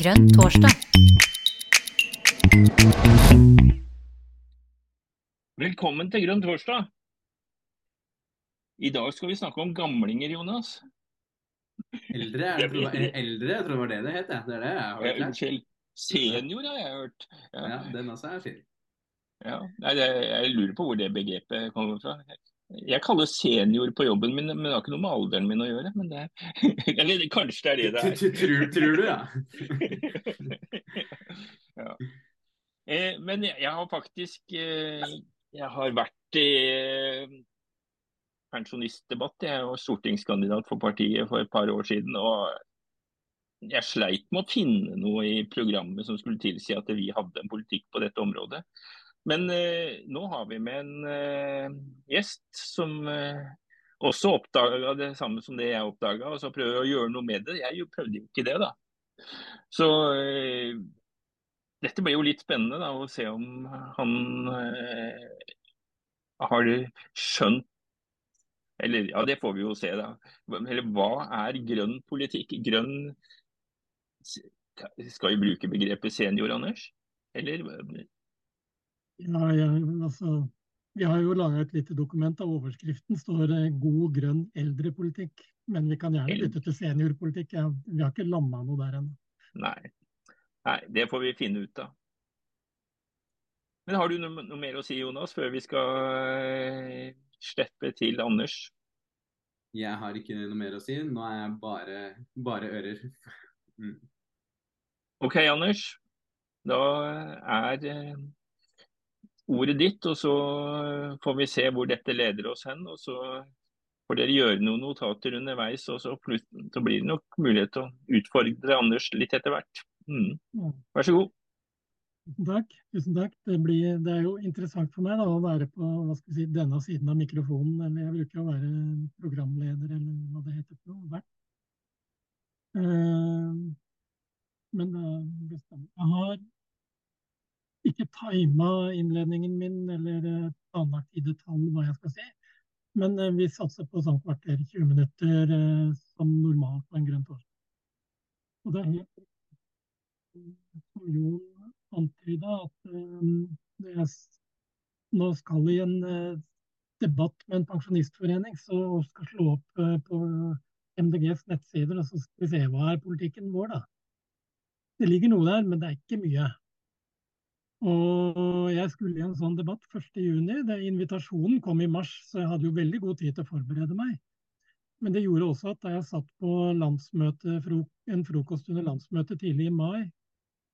Grønn torsdag. Velkommen til Grønn torsdag. I dag skal vi snakke om gamlinger, Jonas. Eldre, jeg tror, det var- eldre, jeg tror det var det det het. Det er det jeg har hørt. Unnskyld. Senior har jeg hørt. Ja. Ja, den også er fin. Ja. Nei, det, jeg lurer på hvor det begrepet kommer fra. Jeg kaller senior på jobben min, men det har ikke noe med alderen min å gjøre. Men det, eller kanskje det er det det er. Tror, tror du, ja? ja. Eh, men jeg, jeg har faktisk eh, Jeg har vært i eh, pensjonistdebatt. Jeg var stortingskandidat for partiet for et par år siden. og jeg sleit med å finne noe i programmet som skulle tilsi at vi hadde en politikk på dette området. Men eh, nå har vi med en eh, gjest som eh, også oppdaga det samme som det jeg oppdaga, og så prøver å gjøre noe med det. Jeg prøvde jo ikke det, da. Så eh, dette blir jo litt spennende da, å se om han eh, har skjønt Eller ja, det får vi jo se, da. Eller hva er grønn politikk? Grønn Skal vi bruke begrepet senior, Anders? Eller Ja, ja, altså, vi har jo laga et lite dokument av overskriften står det 'god grønn eldrepolitikk'. Men vi kan gjerne bytte til seniorpolitikk. Ja, vi har ikke landa noe der ennå. Nei. Nei, det får vi finne ut av. Men har du noe, noe mer å si, Jonas, før vi skal eh, slippe til Anders? Jeg har ikke noe mer å si. Nå er jeg bare, bare ører. Mm. OK, Anders. Da er eh, ordet ditt, og så får vi se hvor dette leder oss hen. Og så får dere gjøre noen notater underveis, og så, så blir det nok mulighet til å utfordre Anders litt etter hvert. Mm. Vær så god. Tusen takk. Tusen takk. Det, blir, det er jo interessant for meg da, å være på si, denne siden av mikrofonen. Eller jeg bruker å være programleder, eller hva det heter for noe. Vert. Eh, men det er. Jeg har ikke tima innledningen min eller eh, planlagt i detalj hva jeg skal si. Men eh, vi satser på sånn kvarter 20 minutter eh, som normalt på en grønn torsdag. Det er helt som Jon antyda, at nå skal i en debatt med en pensjonistforening, så skal slå opp på MDGs nettsider, og så skal vi se hva er politikken vår, da. Det ligger noe der, men det er ikke mye. Og jeg skulle i en sånn debatt 1.6. Invitasjonen kom i mars, så jeg hadde jo veldig god tid til å forberede meg. Men det gjorde også at da jeg satt på en frokost under landsmøtet tidlig i mai,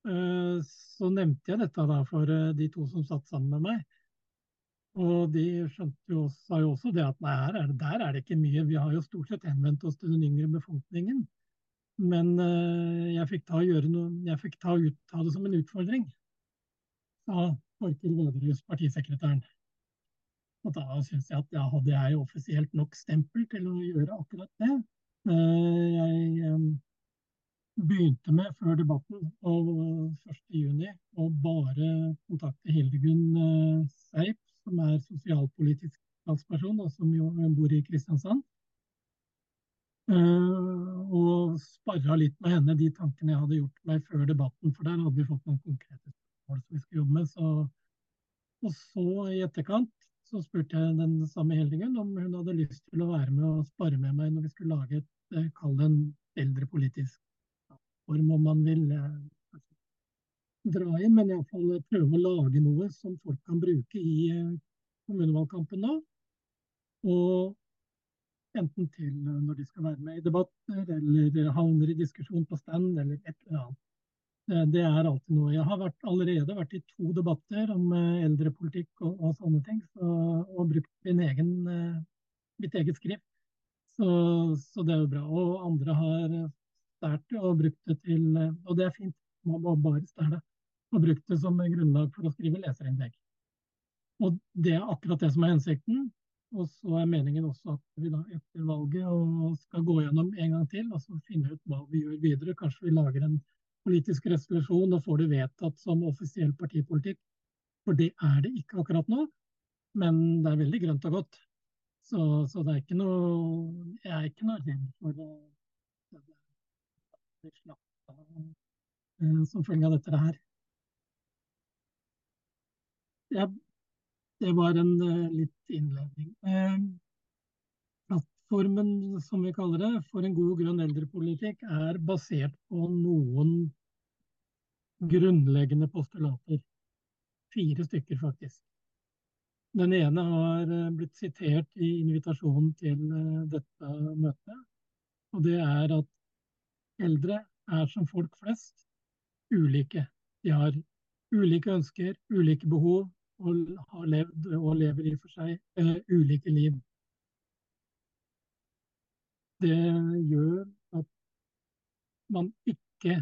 eh, så nevnte jeg dette da for eh, de to som satt sammen med meg. Og de skjønte jo, sa jo også det at nei, her er der er det ikke mye. Vi har jo stort sett henvendt oss til den yngre befolkningen. Men eh, jeg fikk ta, ta, ut, ta det som en utfordring, sa Torkil Vålerhus, partisekretæren. Og da syns jeg at ja, hadde jeg offisielt nok stempel til å gjøre akkurat det. Eh, Jeg eh, begynte med før debatten og 1.6 å bare kontakte Hildegunn eh, Seip, som er sosialpolitisk talsperson, og som jo bor i Kristiansand. Eh, og sparra litt med henne de tankene jeg hadde gjort meg før debatten, for der hadde vi fått noen konkrete som vi skulle jobbe med. Så, og så i etterkant så spurte jeg den samme Heldingen om hun hadde lyst til å være med og spare med meg når vi skulle lage et, eh, kall det en eldrepolitisk form, om man vil eh, dra inn, men iallfall prøve å lage noe som folk kan bruke i eh, kommunevalgkampen nå. Og enten til når de skal være med i debatter, eller havner i diskusjon på stand, eller et eller annet. Det, det er alltid noe. Jeg har vært, allerede vært i to debatter om eh, eldrepolitikk og, og sånne ting, så, og brukt min egen, eh, mitt eget skrift. Så, så det er jo bra. Og andre har stært det og brukt det til eh, Og det er fint, man må bare stæle. Og brukt det som grunnlag for å skrive leserinnlegg. Og det er akkurat det som er hensikten. Og så er meningen også at vi da etter valget skal gå gjennom en gang til og så finne ut hva vi gjør videre. Kanskje vi lager en politisk resolusjon og får det vedtatt som offisiell partipolitikk. For det er det ikke akkurat nå, men det er veldig grønt og godt. Så, så det er ikke noe Jeg er ikke noe redd for det. det, det som følge av dette her. Ja, det var en litt innledning. Plattformen, som vi kaller det, for en god grønn eldrepolitikk er basert på noen grunnleggende postulater. Fire stykker, faktisk. Den ene har eh, blitt sitert i invitasjonen til eh, dette møtet. Og det er at eldre er som folk flest ulike. De har ulike ønsker, ulike behov, og har levd og lever i og for seg uh, ulike liv. Det gjør at man ikke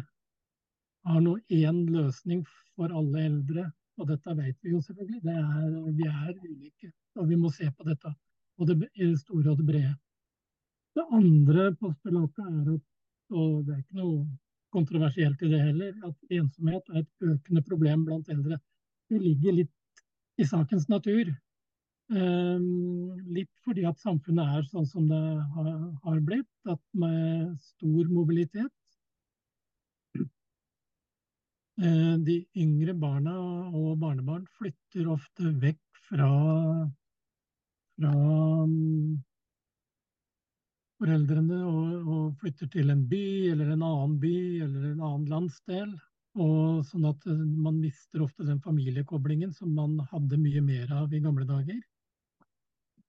har noe én løsning for alle eldre og dette vet vi jo selvfølgelig. Er, vi er ulike, og vi må se på dette Både det, store og det brede. Det andre postulatet er at, og det er ikke noe kontroversielt i det heller, at ensomhet er et økende problem blant eldre. Det ligger litt i sakens natur. Um, litt fordi at samfunnet er sånn som det har, blitt, at med stor mobilitet Eh, de yngre barna og barnebarn flytter ofte vekk fra, fra mm, foreldrene og, og, flytter til en by eller en annen by eller en annen landsdel. Og sånn at eh, man mister ofte den familiekoblingen som man hadde mye mer av i gamle dager.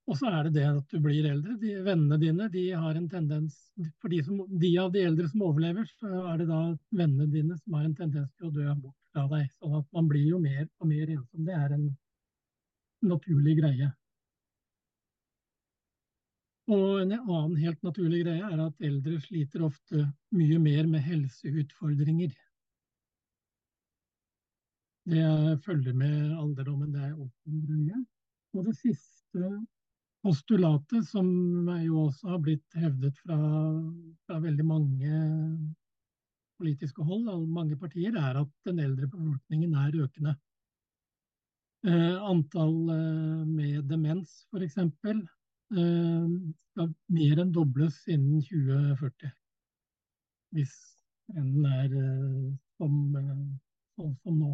Og så er det det at du blir eldre. De, vennene dine de har en tendens For de, som, de, av de eldre som overlever, så er det da vennene dine som har en tendens til å dø bort fra deg. Sånn at man blir jo mer og mer ensom. Det er en naturlig greie. Og en annen helt naturlig greie er at eldre sliter ofte mye mer med helseutfordringer. Det følger med alderdommen. Det er åpen greie. Og det siste postulatet, som jo også har blitt hevdet fra, fra veldig mange politiske hold, mange partier, er at den eldre befolkningen er økende. Eh, antall eh, med demens, f.eks., eh, skal mer enn dobles innen 2040. Hvis enden er eh, som, eh, sånn som nå.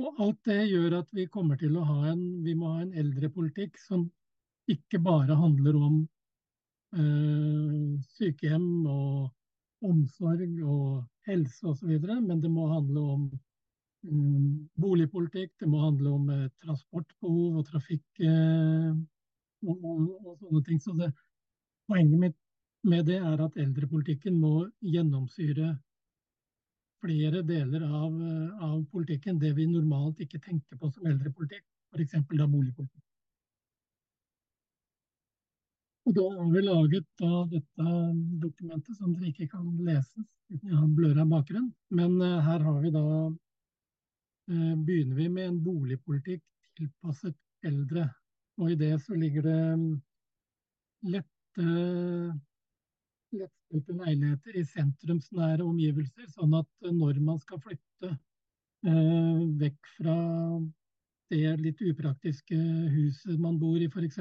Og alt det gjør at vi kommer til å ha en, vi må ha en eldrepolitikk som ikke bare handler om øh, sykehjem og omsorg og helse osv., men det må handle om øh, boligpolitikk, det må handle om øh, transportbehov og trafikk og, og, og, sånne ting. Så det, poenget mitt med det er at eldrepolitikken må gjennomsyre flere deler av, eh, av, politikken, det vi normalt ikke tenker på som eldrepolitikk, f.eks. da boligpolitikk. Og da har vi laget da dette dokumentet som dere ikke kan lese uten jeg har bløra bakgrunn. Men uh, her har vi da uh, begynner vi med en boligpolitikk tilpasset eldre. Og i det så ligger det um, lette lettstelte leiligheter i sentrumsnære omgivelser, sånn at når man skal flytte eh, vekk fra det litt upraktiske huset man bor i f.eks.,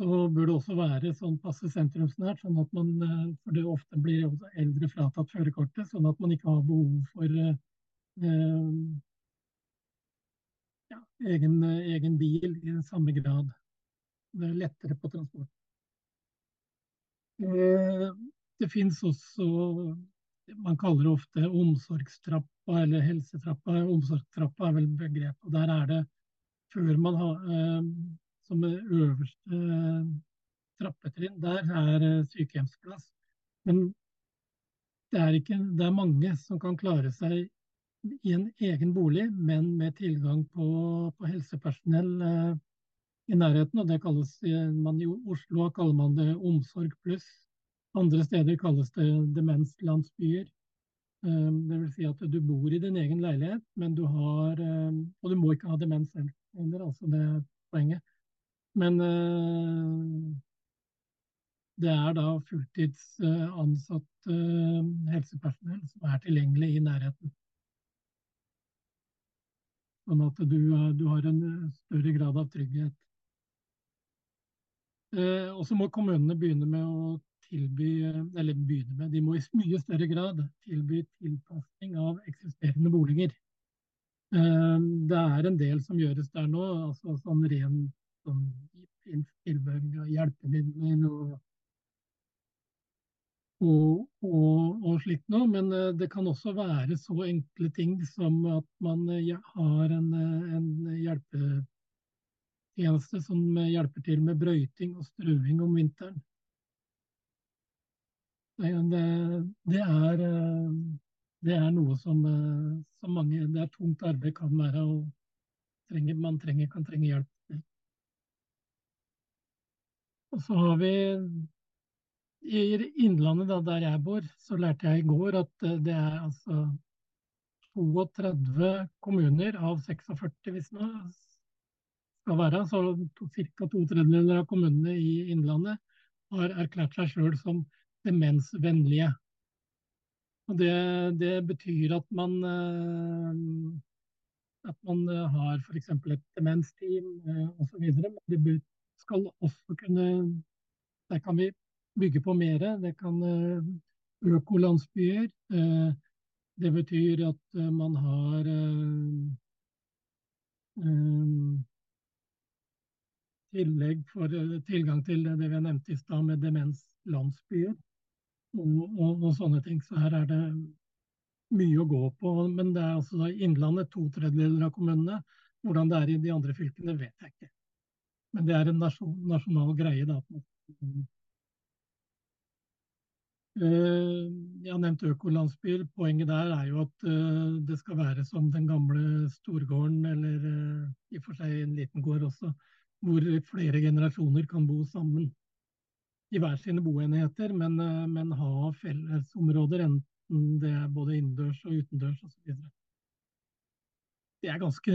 så bør det også være sånn passe sentrumsnært, sånn at man, eh, for det ofte blir eldre fratatt førerkortet, sånn at man ikke har behov for eh, ja, egen, egen bil i samme grad. Det er lettere på transport. Eh, det finnes også Man kaller det ofte omsorgstrappa eller helsetrappa. Omsorgstrappa er vel begrepet. Der er det før man har eh, som øverste trappetrinn, der er sykehjemsplass. Men det er, ikke, det er mange som kan klare seg i en egen bolig, men med tilgang på, på helsepersonell eh, i nærheten. og det kalles, man I Oslo kaller man det omsorg pluss. Andre steder kalles det demenslandsbyer. Eh, det vil si at du bor i din egen leilighet, men du har eh, Og du må ikke ha demens heller, altså det er poenget. Men eh, det er da fulltidsansatt helsepersonell som er tilgjengelig i nærheten. Sånn at du, du har en større grad av trygghet. Eh, og så må kommunene begynne med å tilby, eller begynne med, de må i mye større grad tilby tilpasning av eksisterende boliger. Det er en del som gjøres der nå, altså sånn ren sånn, tilbehør, hjelpemidler og og, og, og, slikt noe. Men eh, det kan også være så enkle ting som at man eh, har en, en en hjelpetjeneste som hjelper til med brøyting og strøing om vinteren. Det, det, er, det er, noe som, som, mange Det er tungt arbeid kan være, og trenger, man trenger, kan trenge hjelp. Og så har vi i Innlandet, da, der jeg bor, så lærte jeg i går at eh, det er altså 32 kommuner av 46 hvis det skal være, så ca. to tredjedeler av kommunene i Innlandet har erklært seg sjøl som demensvennlige. Og det, det betyr at man, eh, at man har f.eks. et demensteam osv. Men det skal også kunne Der kan vi bygge på mer. Det kan eh, økolandsbyer. Eh, det betyr at eh, man har tillegg for tilgang til det vi nevnte i stad med demenslandsbyer og, og, og, sånne ting. Så her er det mye å gå på. Men det er altså Innlandet to tredjedeler av kommunene. Hvordan det er i de andre fylkene, vet jeg ikke. Men det er en nasjon, nasjonal greie. da, Eh, jeg har nevnt økolandsbyer. Poenget der er jo at eh, det skal være som den gamle storgården, eller eh, i og for seg en liten gård også, hvor flere generasjoner kan bo sammen i hver sine boenheter, men, men ha fellesområder, enten det er både innendørs og utendørs osv. Det er ganske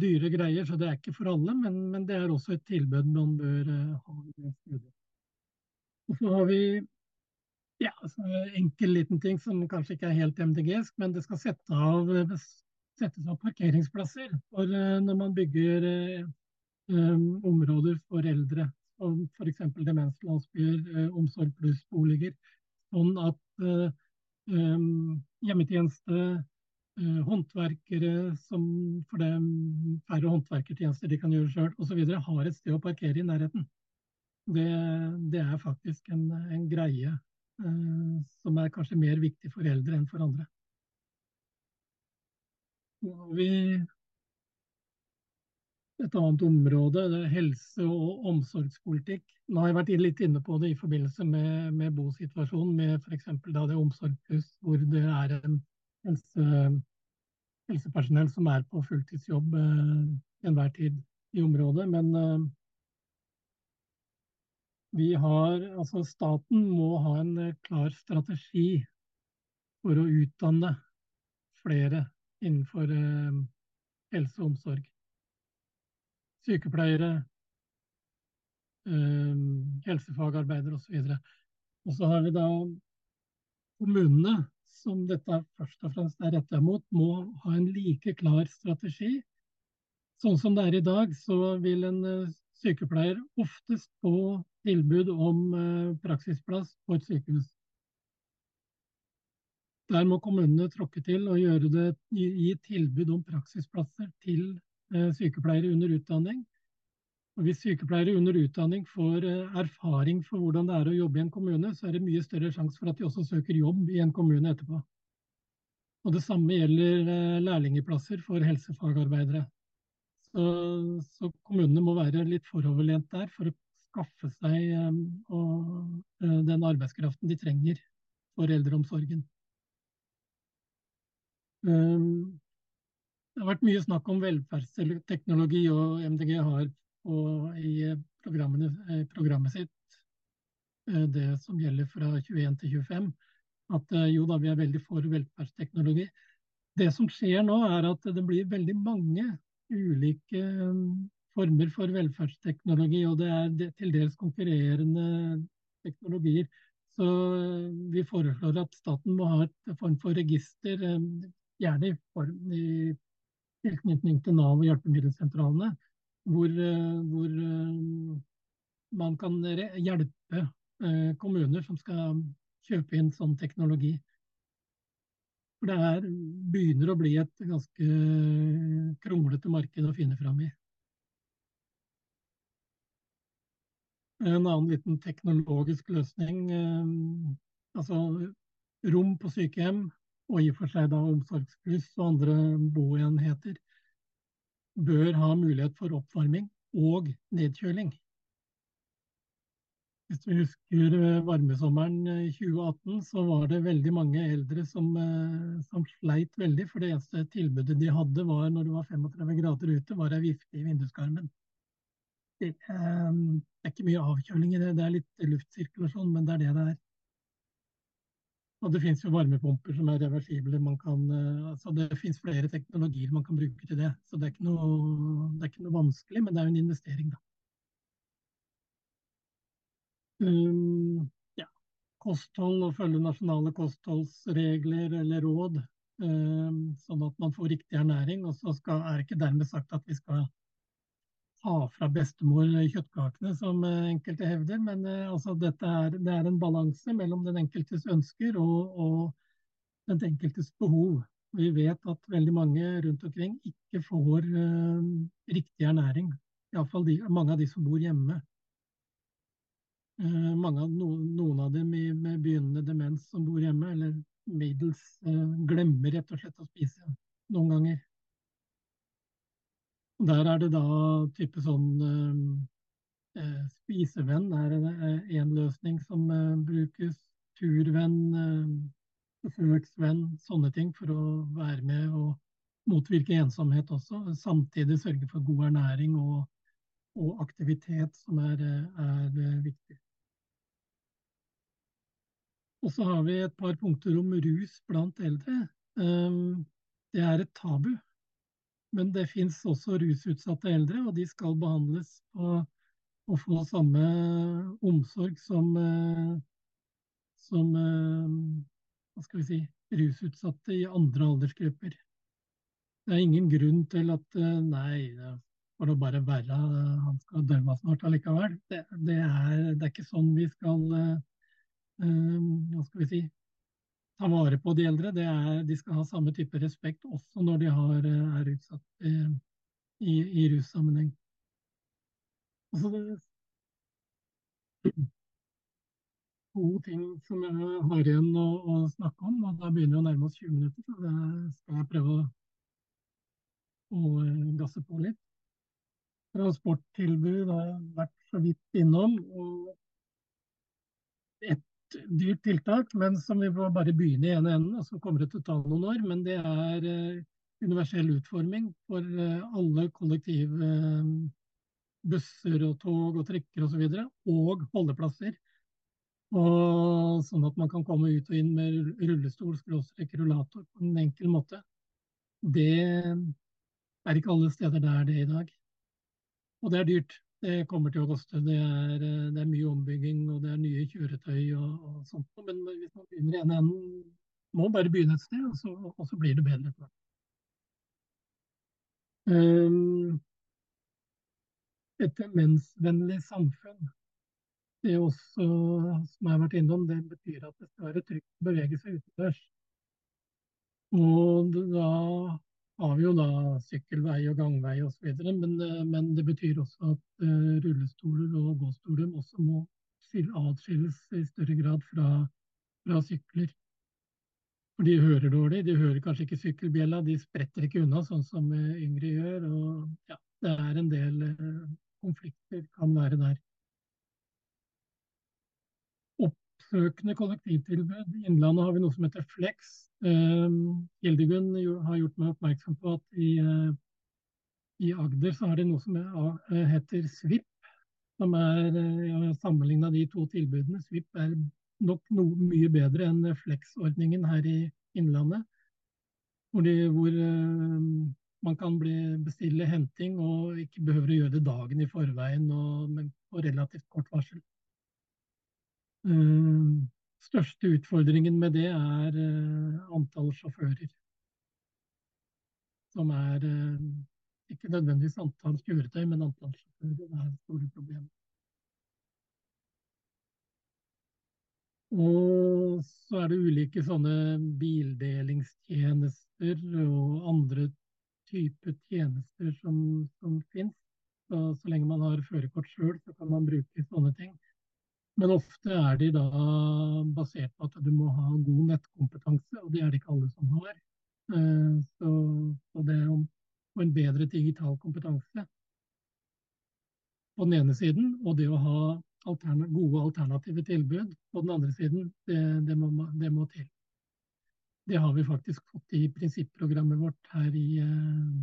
dyre greier, så det er ikke for alle, men, men det er også et tilbud man bør ha. Og så har vi ja, altså, enkel liten ting som kanskje ikke er helt MDG-sk, men det skal sette av, settes av parkeringsplasser for når man bygger områder for eldre. Som f.eks. demenslandsbyer, uh, Omsorg pluss-boliger. Sånn at um, hjemmetjeneste, håndverkere som for det færre håndverkertjenester de kan gjøre sjøl osv., har et sted å parkere i nærheten. Det, det er faktisk en, en greie Eh, som er kanskje mer viktig for eldre enn for andre. Vi et annet område, er helse- og omsorgspolitikk. Nå har jeg vært litt inne på det i forbindelse med, med bosituasjonen, med f.eks. det omsorgshus hvor det er en helse, helsepersonell som er på fulltidsjobb eh, enhver tid i området. Men eh, vi har, altså staten må ha en eh, klar strategi for å utdanne flere innenfor eh, helse og omsorg. Sykepleiere, eh, helsefagarbeidere osv. Og så har vi da kommunene, som dette først og fremst er retta mot, må ha en like klar strategi. Sånn som det er i dag, så vil en eh, sykepleier oftest få tilbud om eh, praksisplass på et sykehus. Der må kommunene tråkke til og det, gi tilbud om praksisplasser til sykepleiere under utdanning. Og hvis sykepleiere under utdanning får eh, erfaring for hvordan det er å jobbe i en kommune, så er det mye større sjanse for at de også søker jobb i en kommune etterpå. Og Det samme gjelder lærlingeplasser for helsefagarbeidere. Så, så kommunene må være litt foroverlent der for å skaffe seg og, den arbeidskraften de trenger for eldreomsorgen. Um, det har vært mye snakk om velferdsteknologi, og MDG har på, i eh, programmet sitt uh, det som gjelder fra 21 til 25, at jo da, vi er veldig for velferdsteknologi. Det som skjer nå, er at det blir veldig mange ulike former for velferdsteknologi, og det er til dels konkurrerende teknologier. Så eh, vi foreslår at staten må ha et form for register, eh, gjerne i, form, i tilknytning til Nav og hjelpemiddelsentralene, hvor, eh, hvor man kan hjelpe eh, kommuner som skal kjøpe inn sånn teknologi. For det her begynner å bli et ganske kronglete marked å finne fram i. En annen liten teknologisk løsning, eh, altså rom på sykehjem, og i og for seg da omsorgskryss og andre boenheter, bør ha mulighet for oppvarming og nedkjøling. Hvis du husker eh, varmesommeren i 2018, så var det veldig mange eldre som, eh, som, sleit veldig. For det eneste tilbudet de hadde var når det var 35 grader ute, var ei vifte i vinduskarmen. Det, eh, det er ikke mye avkjøling i det, det er litt luftsirkulasjon, men det er det det er. Og det finnes jo varmepumper som er reversible. Kan, altså det finnes flere teknologier man kan bruke til det. Så det er ikke noe, er ikke noe vanskelig, men det er jo en investering, da. Um, ja, kosthold og følge nasjonale kostholdsregler eller råd, um, sånn at man får riktig ernæring. Og så skal, er det ikke dermed sagt at vi skal ta fra bestemor kjøttkakene, som eh, enkelte hevder. Men uh, altså, er, det er en balanse mellom den enkeltes ønsker og, og den enkeltes behov. Vi vet at veldig mange rundt omkring ikke får uh, riktig ernæring. Iallfall mange av de som bor hjemme. Uh, av, noen av dem med begynnende demens som bor hjemme, eller middels, uh, glemmer rett og slett å spise noen ganger. Der er det da type sånn eh, eh Spisevenn er en løsning som eh, brukes. Turvenn, eh, besøksvenn, sånne ting for å være med og motvirke ensomhet også. Samtidig sørge for god ernæring og, og aktivitet, som er, er viktig. Og så har vi et par punkter om rus blant eldre. Det er et tabu. Men det fins også rusutsatte eldre, og de skal behandles på, og få samme omsorg som, eh, som eh, hva skal vi si, rusutsatte i andre aldersgrupper. Det er ingen grunn til at eh, nei, får det bare være, han skal dø snart allikevel. Det, det, er, det, er, ikke sånn vi skal hva skal vi si, ta vare på de eldre. Er, de skal ha samme type respekt også når de har, eh, er utsatt eh, i, i russammenheng. Altså det to ting som jeg har igjen å, å, snakke om, og da begynner vi å nærme oss 20 minutter, så det skal jeg prøve å, å gasse på litt. Transporttilbud har jeg vært så vidt innom. og et dyrt tiltak, men som vi må bare begynne i ene enden, og så kommer det til å ta noen år. Men det er uh, universell utforming for uh, alle kollektive uh, busser og tog og trikker osv. Og, så og holdeplasser. Og sånn at man kan komme ut og inn med rullestol, skråstrek, rullator på en enkel måte. Det er ikke alle steder det er det i dag. Og det er dyrt det kommer til å koste. Det er, eh, det er, mye ombygging og det er nye kjøretøy og, og sånt. Men hvis man begynner i en enden, må bare begynne et sted, og så, og så blir det bedre. Um, et demensvennlig samfunn. Det er også, som jeg har vært innom, det betyr at det skal være trygt å bevege seg utendørs. Og da har vi jo da sykkelvei og gangvei osv. Men, eh, men det betyr også at uh, rullestoler og gåstoler også må atskilles i større grad fra, fra, sykler. For de hører dårlig. De hører kanskje ikke sykkelbjella, de spretter ikke unna sånn som uh, yngre gjør. Og ja, det er en del konflikter kan være der. Oppsøkende kollektivtilbud. I Innlandet har vi noe som heter Flex. Hildegunn har gjort meg oppmerksom på at i, uh, i Agder så har de noe som uh, heter SVIP. Som er uh, sammenligna de to tilbudene. SVIP er nok noe mye bedre enn Flex-ordningen her i Innlandet. Hvor, de, hvor man kan bli, bestille henting og ikke behøver å gjøre det dagen i forveien, og, på relativt kort varsel. Eh, største utfordringen med det er eh, antall sjåfører. Som er eh, ikke nødvendigvis antall kjøretøy, men antall sjåfører er store problemer. Og så er det ulike sånne bildelingstjenester og andre typer tjenester som, som finnes. Så, så, lenge man har førerkort sjøl, så kan man bruke sånne ting. Men ofte er de da basert på at du må ha god nettkompetanse, og det er det ikke alle som har. Eh, så, så det å få en bedre digital kompetanse på den ene siden, og det å ha alterne, gode alternative tilbud på den andre siden, det, det, må, det, må, til. Det har vi faktisk fått i prinsipprogrammet vårt her i, eh,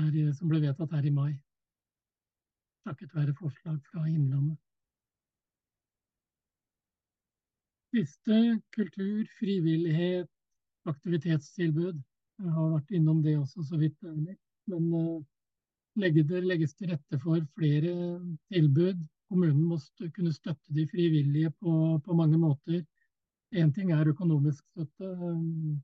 her som ble vedtatt her i mai. Takket være forslag fra Innlandet. Siste kultur, frivillighet, aktivitetstilbud. Jeg har vært innom det også så vidt. Men uh, legges til rette for flere tilbud. Kommunen må kunne støtte de frivillige på, på mange måter. Én ting er økonomisk støtte uh,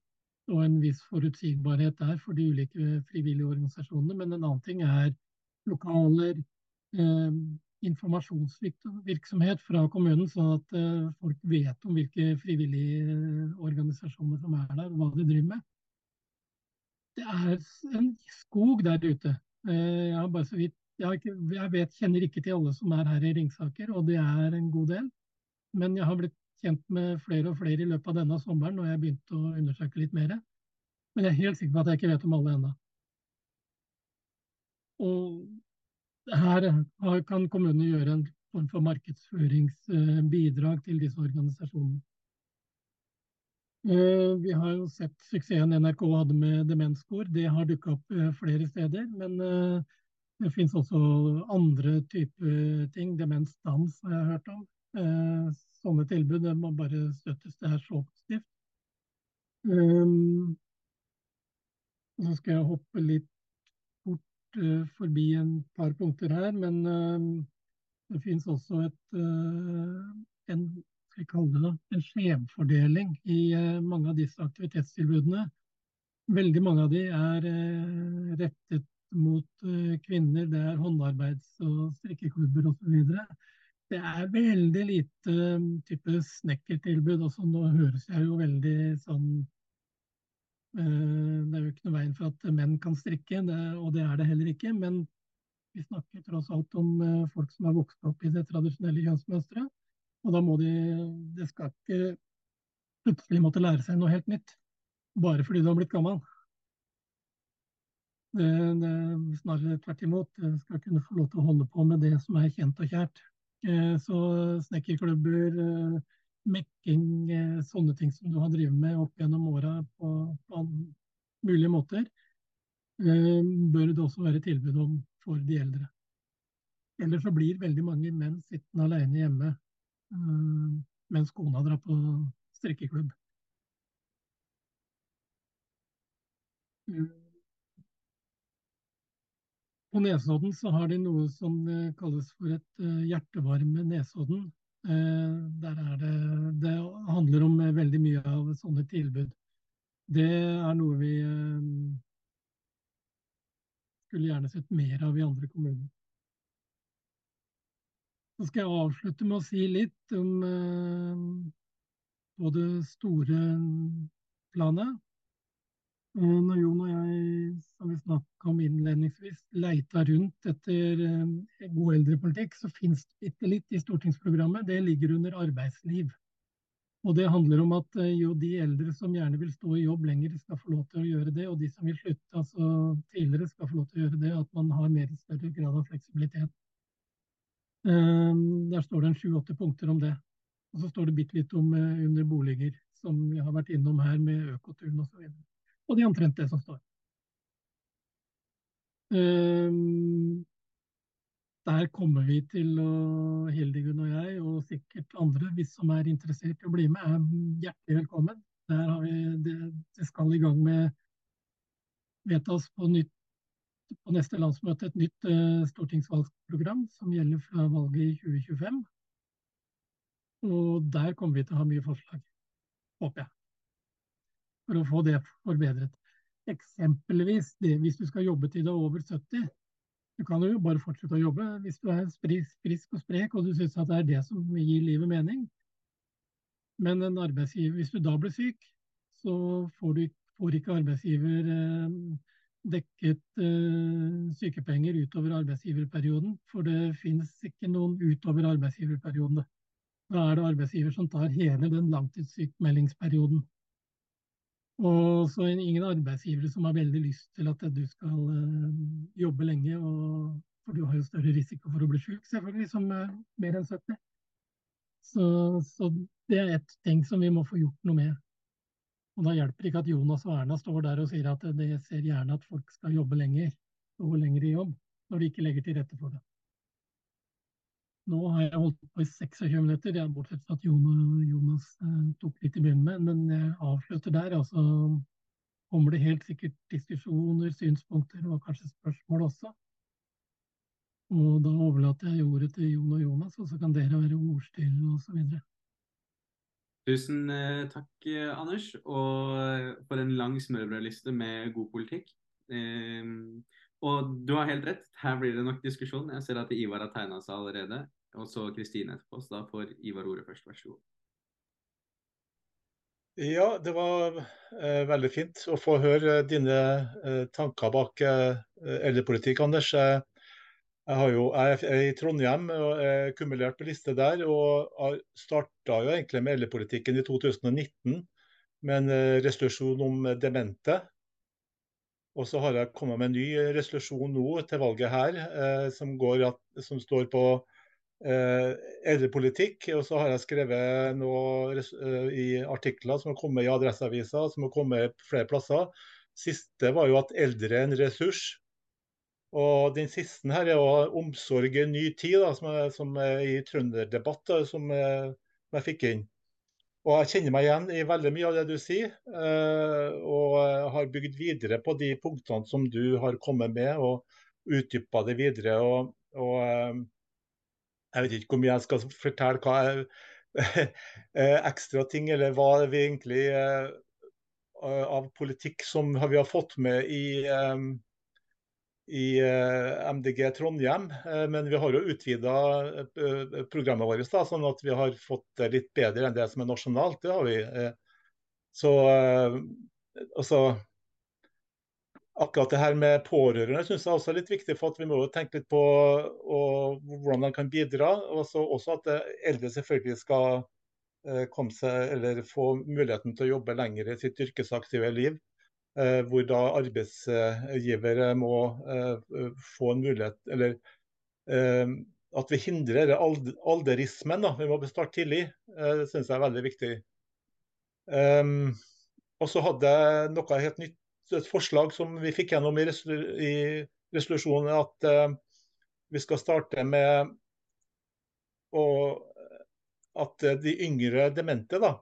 og en viss forutsigbarhet der for de ulike frivillige organisasjonene, men en annen ting er lokaler, uh, informasjonsvirksomhet fra kommunen, sånn at uh, folk vet om hvilke frivillige organisasjoner som er der, og hva de driver med. Det er en skog der ute. Jeg, jeg, bare så vidt, jeg vet, kjenner ikke til alle som er her i Ringsaker, og det er en god del. Men jeg har blitt kjent med flere og flere i løpet av denne sommeren, og jeg begynte å undersøke litt mer. Men jeg er helt sikker på at jeg ikke vet om alle ennå. Og her kan kommunene gjøre en form for markedsføringsbidrag til disse organisasjonene. Eh, vi har jo sett suksessen NRK hadde med demenskor. Det har dukka opp eh, flere steder. Men eh, det finnes også andre typer ting. Demensdans har jeg hørt om. Sånne tilbud det må bare støttes. Det er så positivt. Så skal jeg hoppe litt forbi en par punkter her, men eh, det finnes også et, eh, en, det, en skjevfordeling i mange av disse aktivitetstilbudene. Veldig mange av de er rettet mot kvinner. Det er håndarbeids- og strikkeklubber osv. Det er veldig lite type snekkertilbud. Også nå høres jeg jo veldig sånn Eh, det er jo ikke noe veien for at menn kan strikke, det, og det er det heller ikke. Men vi snakker tross alt om eh, folk som har vokst opp i det tradisjonelle kjønnsmønsteret. Og da må de Det skal ikke plutselig måtte lære seg noe helt nytt bare fordi du har blitt gammel. Det, det, snarere tvert imot. Skal kunne få lov til å holde på med det som er kjent og kjært. Eh, så snekkerklubber, mekking, eh, sånne ting som du har drevet med opp gjennom åra på, på mulige måter, eh, bør det også være tilbud om for de eldre. Ellers så blir veldig mange menn sittende alene hjemme eh, mens kona drar på strikkeklubb. På Nesodden så har de noe som kalles for et hjertevarme Nesodden. Eh, det, det handler om eh, veldig mye av sånne tilbud. Det er noe vi eh, skulle gjerne sett mer av i andre kommuner. Så skal jeg avslutte med å si litt om på det store planet. Når Jon og jeg, som vi snakka om innledningsvis, leita rundt etter eh, god eldrepolitikk, så fins det bitte litt i stortingsprogrammet. Det ligger under arbeidsliv. Og det handler om at eh, jo de eldre som gjerne vil stå i jobb lenger, skal få lov til å gjøre det. Og de som vil slutte altså tidligere, skal få lov til å gjøre det. At man har mer større grad av fleksibilitet. Um, der står det en sju-åtte punkter om det. Og så står det bitte litt om uh, under boliger, som vi har vært innom her med Økoturen osv og det er omtrent det som står. Um, der kommer vi til å, Hildegunn og jeg, og sikkert andre, hvis som er interessert i å bli med, er hjertelig velkommen. Der vi, det, det skal i gang med vedtas på, nytt, på neste landsmøte et nytt uh, stortingsvalgsprogram som gjelder fra valget i 2025. Og der kommer vi til å ha mye forslag, håper jeg for å få det forbedret. Eksempelvis det, hvis du skal jobbe til du er over 70. Du kan jo bare fortsette å jobbe hvis du er frisk og sprek og du syns at det er det som gir livet mening. Men en arbeidsgiver, hvis du da blir syk, så får, du, får ikke arbeidsgiver eh, dekket eh, sykepenger utover arbeidsgiverperioden. For det finnes ikke noen utover arbeidsgiverperioden. Da er det arbeidsgiver som tar hele den langtidssykmeldingsperioden. Og så ingen arbeidsgivere som har veldig lyst til at du skal uh, jobbe lenge. Og, for du har jo større risiko for å bli syk, selvfølgelig, som er mer enn 70. Så, så det er ett ting som vi må få gjort noe med. Og da hjelper ikke at Jonas og Erna står der og sier at de ser gjerne at folk skal jobbe lenger, og lenger i jobb, når de ikke legger til rette for det. Nå har jeg holdt på i 26 minutter, det bortsett fra at Jonas eh, tok litt i begynnelsen, men jeg avslutter der. altså kommer det helt sikkert diskusjoner, synspunkter og kanskje spørsmål også. Og da overlater jeg ordet til Jon og Jonas, og så kan dere være ordstyrere osv. Tusen eh, takk, Anders, og eh, for en lang smørbrødliste med god politikk. Og du har helt rett, her blir det nok diskusjon. Jeg ser at Ivar har tegna seg allerede. Og så Kristine etterpå. Så da får Ivar ordet først. Vær så god. Ja, det var eh, veldig fint å få høre dine eh, tanker bak eh, eldrepolitikk, Anders. Jeg, jo, jeg, er i Trondheim og er kumulert på liste der. og Starta egentlig med eldrepolitikken i 2019 med en eh, resolusjon om demente. Og så har jeg kommet med en ny resolusjon nå til valget her, eh, som, at, som, står på eh, eldrepolitikk. Og så har jeg skrevet noe eh, i artikler som har kommet i Adresseavisa, som har kommet flere plasser. Siste var jo at eldre er en ressurs. Og Den siste her er jo 'Omsorg i ny tid', da, som, er, som er i trønderdebatt, som, som jeg fikk inn. Og Jeg kjenner meg igjen i veldig mye av det du sier, eh, og har bygd videre på de punktene som du har kommet med, og utdypa det videre. Og, og, eh, Jeg vet ikke hvor mye jeg skal fortelle hva eh, ekstra ting, eller hva vi egentlig av politikk som vi har fått med i i eh, MDG Trondheim. Eh, men vi har jo utvida eh, programmet vårt, da, sånn at vi har fått det litt bedre enn det som er nasjonalt. Det har vi. Så altså, Akkurat det her med pårørende synes jeg også er litt viktig. for at Vi må jo tenke litt på og, hvordan de kan bidra. og også at eldre selvfølgelig skal komme seg, eller få muligheten til å jobbe lenger i sitt yrkesaktive liv. Eh, hvor da arbeidsgivere må eh, få en mulighet Eller eh, at vi hindrer alderismen. Da. Vi må starte tidlig. Det syns jeg er veldig viktig. Og så hadde jeg noe helt nytt, et forslag som vi fikk gjennom i, resolusjonen. At vi skal starte med å, at de yngre demente da,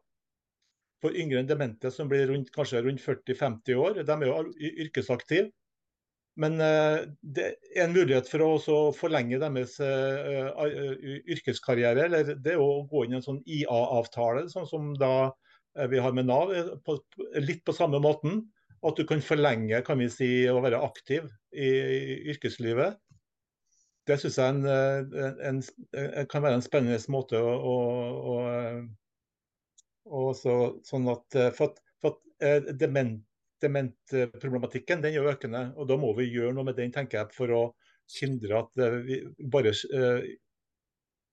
for yngre enn demente som blir rundt, kanskje rundt 40-50 år. De er jo yrkesaktive. Men uh, det er en mulighet for å forlenge deres uh, yrkeskarriere. eller Det å gå inn i en sånn IA-avtale, sånn som da uh, vi har med Nav, på, litt på samme måten. At du kan forlenge kan vi si, å være aktiv i, i yrkeslivet. Det syns jeg en, en, en, kan være en spennende måte å, å, å så, sånn at, eh, for for eh, dement, dementproblematikken den er økende. og Da må vi gjøre noe med den tenker jeg, for å hindre at eh, vi bare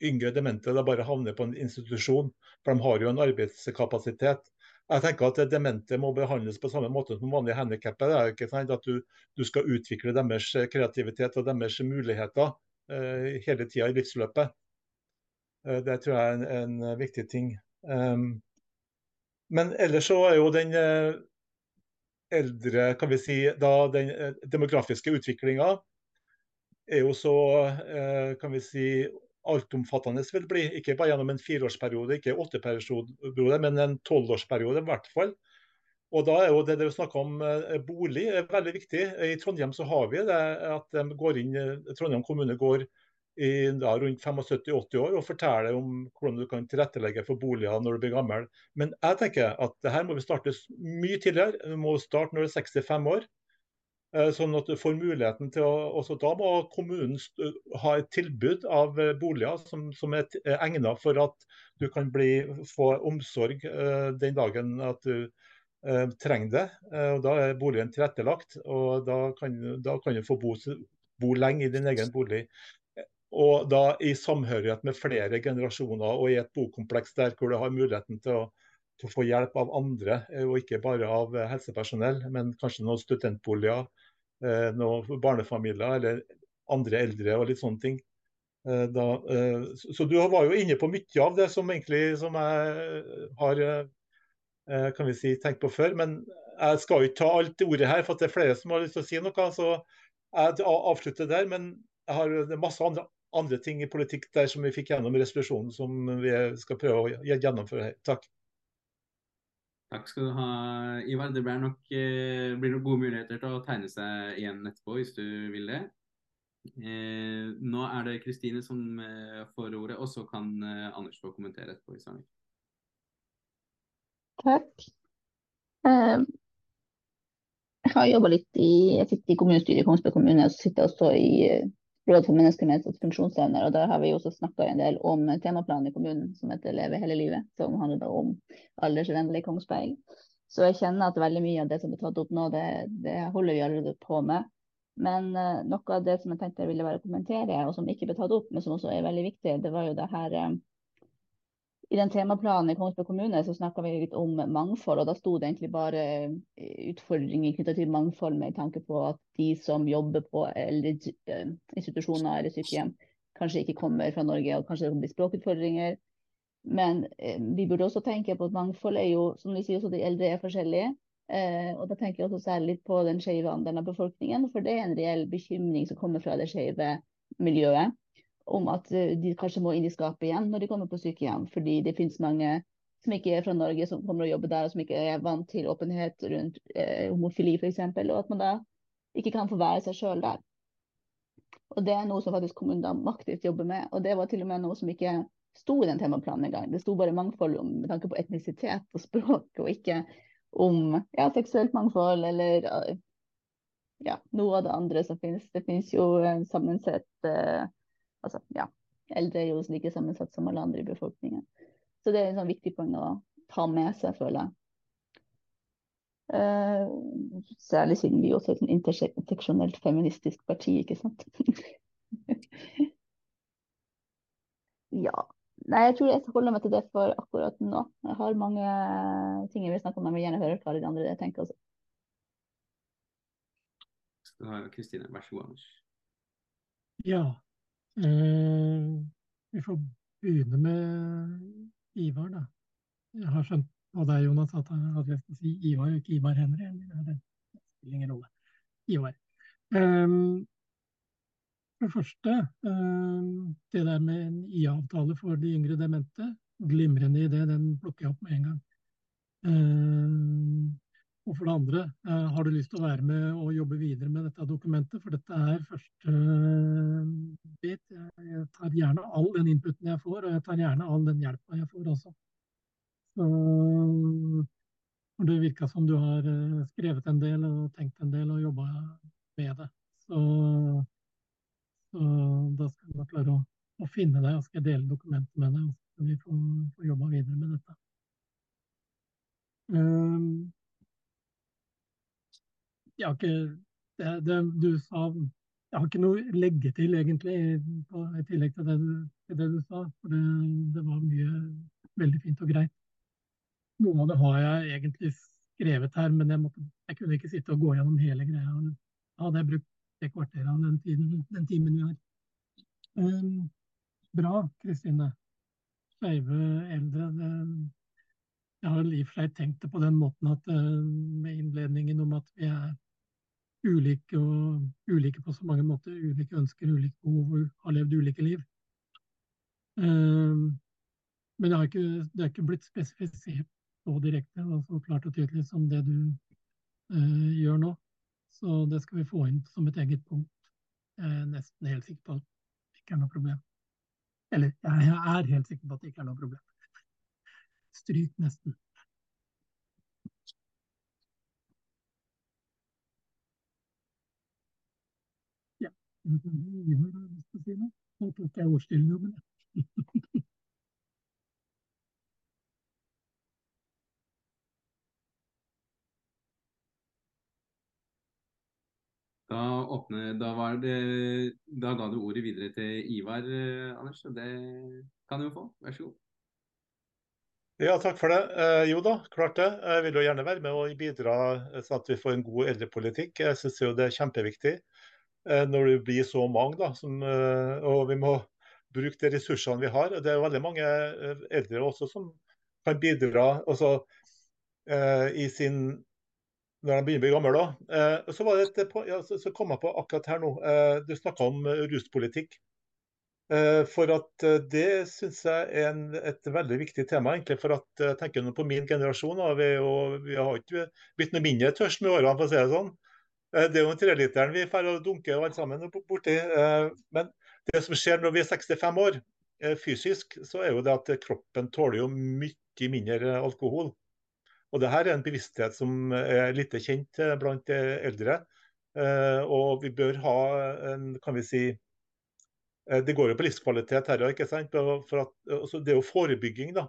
yngre demente da bare havner på en institusjon. For de har jo en arbeidskapasitet. Jeg tenker at Demente må behandles på samme måte som vanlige handikappede. At du, du, skal utvikle deres kreativitet og deres muligheter uh, hele tida i livsløpet. Uh, det tror jeg er en, en viktig ting. Um, men ellers så er jo den eh, eldre, kan vi si, da den eh, demografiske utviklinga er jo så eh, kan vi si, altomfattende vil bli. Ikke bare gjennom en fireårsperiode, ikke åtteperiode, men en tolvårsperiode i hvert fall. Og da er jo det dere snakker om bolig er veldig viktig. I Trondheim så har vi det at de inn, Trondheim kommune går i da, rundt 75-80 år og forteller om hvordan du kan tilrettelegge for boliger når du blir gammel. Men jeg tenker at det her må vi starte mye tidligere. Vi må starte når du er 65 år. Sånn at du får muligheten til å også Da må kommunen ha et tilbud av boliger som, som er egnet for at du kan bli, få omsorg den dagen at du trenger det. Og Da er boligen tilrettelagt, og da kan, da kan du få bo, bo lenge i din egen bolig. Og da i samhørighet med flere generasjoner og i et bokompleks der hvor du har muligheten til å, til å få hjelp av andre, eh, og ikke bare av eh, helsepersonell, men kanskje noen studentboliger, eh, noen barnefamilier eller andre eldre og litt sånne ting. Da, så du var jo inne på mye av det som egentlig som jeg har kan vi si, tenkt på før. Men jeg skal jo ikke ta alt ordet her, for det er flere som har lyst til å si noe. Så jeg avslutter der. Men jeg har masse andre andre ting i politikk der som vi fikk gjennom resolusjonen som vi skal prøve å gjennomføre her. Takk. Takk skal du ha, Ivar. Det blir nok, eh, blir nok gode muligheter til å tegne seg igjen etterpå, hvis du vil det. Eh, nå er det Kristine som eh, får ordet, og så kan eh, Anders få kommentere etterpå. hvis han vil. Takk. Jeg har jobba litt i jeg sitter i kommunestyret i Kongsberg kommune, og sitter også i Råd for mennesker med nedsatt funksjonsevner. Og der har vi også snakka en del om temaplanen i kommunen som heter Leve hele livet, som handler om aldersvennlig Kongsberg. Så jeg kjenner at veldig mye av det som er tatt opp nå, det, det holder vi allerede på med. Men uh, noe av det som jeg tenkte jeg ville bare kommentere, og som ikke ble tatt opp, men som også er veldig viktig, det var jo det her uh, i den temaplanen i Kongsberg kommune så snakka vi litt om mangfold, og da sto det egentlig bare eh, utfordringer knytta til mangfold med tanke på at de som jobber på eldreinstitusjoner eller sykehjem, kanskje ikke kommer fra Norge, og kanskje det blir språkutfordringer. Men eh, vi burde også tenke på at mangfold er jo, som de sier, også de eldre er forskjellige. Eh, og da tenker jeg også særlig på den skeive andelen av befolkningen, for det er en reell bekymring som kommer fra det skeive miljøet om at eh, de kanskje må inn i skapet igjen når de kommer på sykehjem. Fordi det finnes mange som ikke er fra Norge, som kommer og jobber der, og som ikke er vant til åpenhet rundt eh, homofili f.eks. Og at man da ikke kan få være seg sjøl der. Og Det er noe som faktisk kommunen aktivt jobber med. Og det var til og med noe som ikke sto i den temaplanen engang. Det sto bare mangfold med tanke på etnisitet og språk, og ikke om ja, seksuelt mangfold eller ja, noe av det andre som finnes. Det finnes jo sammensett eh, altså, ja, eldre er jo like sammensatt som alle andre i befolkningen. Så det er en sånn viktig poeng å ta med seg, føler jeg. Uh, særlig siden vi også er et sånn interseksjonelt feministisk parti, ikke sant. ja. Nei, jeg tror jeg skal holde meg til det for akkurat nå. Jeg har mange ting jeg vil snakke om, men jeg vil gjerne høre hva de andre jeg tenker også. Kristine, vær så god, Anders. Ja, vi får begynne med Ivar, da. Jeg har skjønt på deg, Jonas, at, at jeg skal si Ivar, ikke Ivar Henry. Det spiller ingen rolle. Ivar. Um, for det første, um, det der med en IA-avtale for de yngre demente. Glimrende idé, den plukker jeg opp med en gang. Um, og for det andre, eh, har du lyst til å være med og jobbe videre med dette dokumentet? For dette er første eh, bit. Jeg tar gjerne all den inputen jeg får, og jeg tar gjerne all den hjelpa jeg får også. Så det virka som du har eh, skrevet en del og tenkt en del og jobba med det. Så, så, da skal jeg klare å, å, finne deg, og skal jeg dele dokumentet med deg. Og så skal vi få, få jobba videre med dette. Um, jeg har ikke det, det, du sa Jeg har ikke noe å legge til, egentlig, på, i tillegg til det, til det, du, sa. For det, det, var mye veldig fint og greit. Noe av det har jeg egentlig skrevet her, men jeg, måtte, jeg kunne ikke sitte og gå gjennom hele greia. Da hadde jeg brukt tre kvarter av den, tiden, den timen vi har. Um, bra, Kristine. Skeive eldre. Det, jeg har i og for seg tenkt det på den måten at uh, med innledningen om at vi er ulike, og, ulike på så mange måter. Ulike ønsker, ulike behov og har levd ulike liv. Um, men det, ikke, det er ikke blitt spesifisert så direkte og så klart og tydelig som det du uh, gjør nå. Så det skal vi få inn som et eget punkt. Jeg er nesten helt sikker på at det ikke er noe problem. Eller jeg er helt sikker på at det ikke er noe problem. Stryk nesten. Har lyst til å si noe. Nå tok jeg ordstillingen. Da, åpner, da, det, da ga du ordet videre til Ivar, eh, Anders. og Det kan du jo få. Vær så god. Ja, takk for det. Eh, jo da, klart det. Jeg vil jo gjerne være med og bidra sånn at vi får en god eldrepolitikk. Jeg syns det er kjempeviktig eh, når det blir så mange. da, som, eh, Og vi må bruke de ressursene vi har. Det er veldig mange eh, eldre også som kan bidra også, eh, i sin når de begynner å bli gamle. da. Eh, så, var det et, ja, så, kom jeg på akkurat her nå. Eh, du snakka om eh, ruspolitikk. Eh, for at eh, Det syns jeg er en, et veldig viktig tema. egentlig, for at tenker du på min generasjon. Da, vi, og, vi har ikke blitt noe mindre tørst med årene, for å si det sånn. Eh, det er jo en treliteren vi får dunke alle sammen borti. Eh, men det som skjer når vi er 65 år, eh, fysisk, så er jo det at kroppen tåler jo mye mindre alkohol. Og det her er en bevissthet som er lite kjent blant eldre. Og vi bør ha en, kan vi si Det går jo på livskvalitet her ikke sant. For at, det er jo forebygging, da.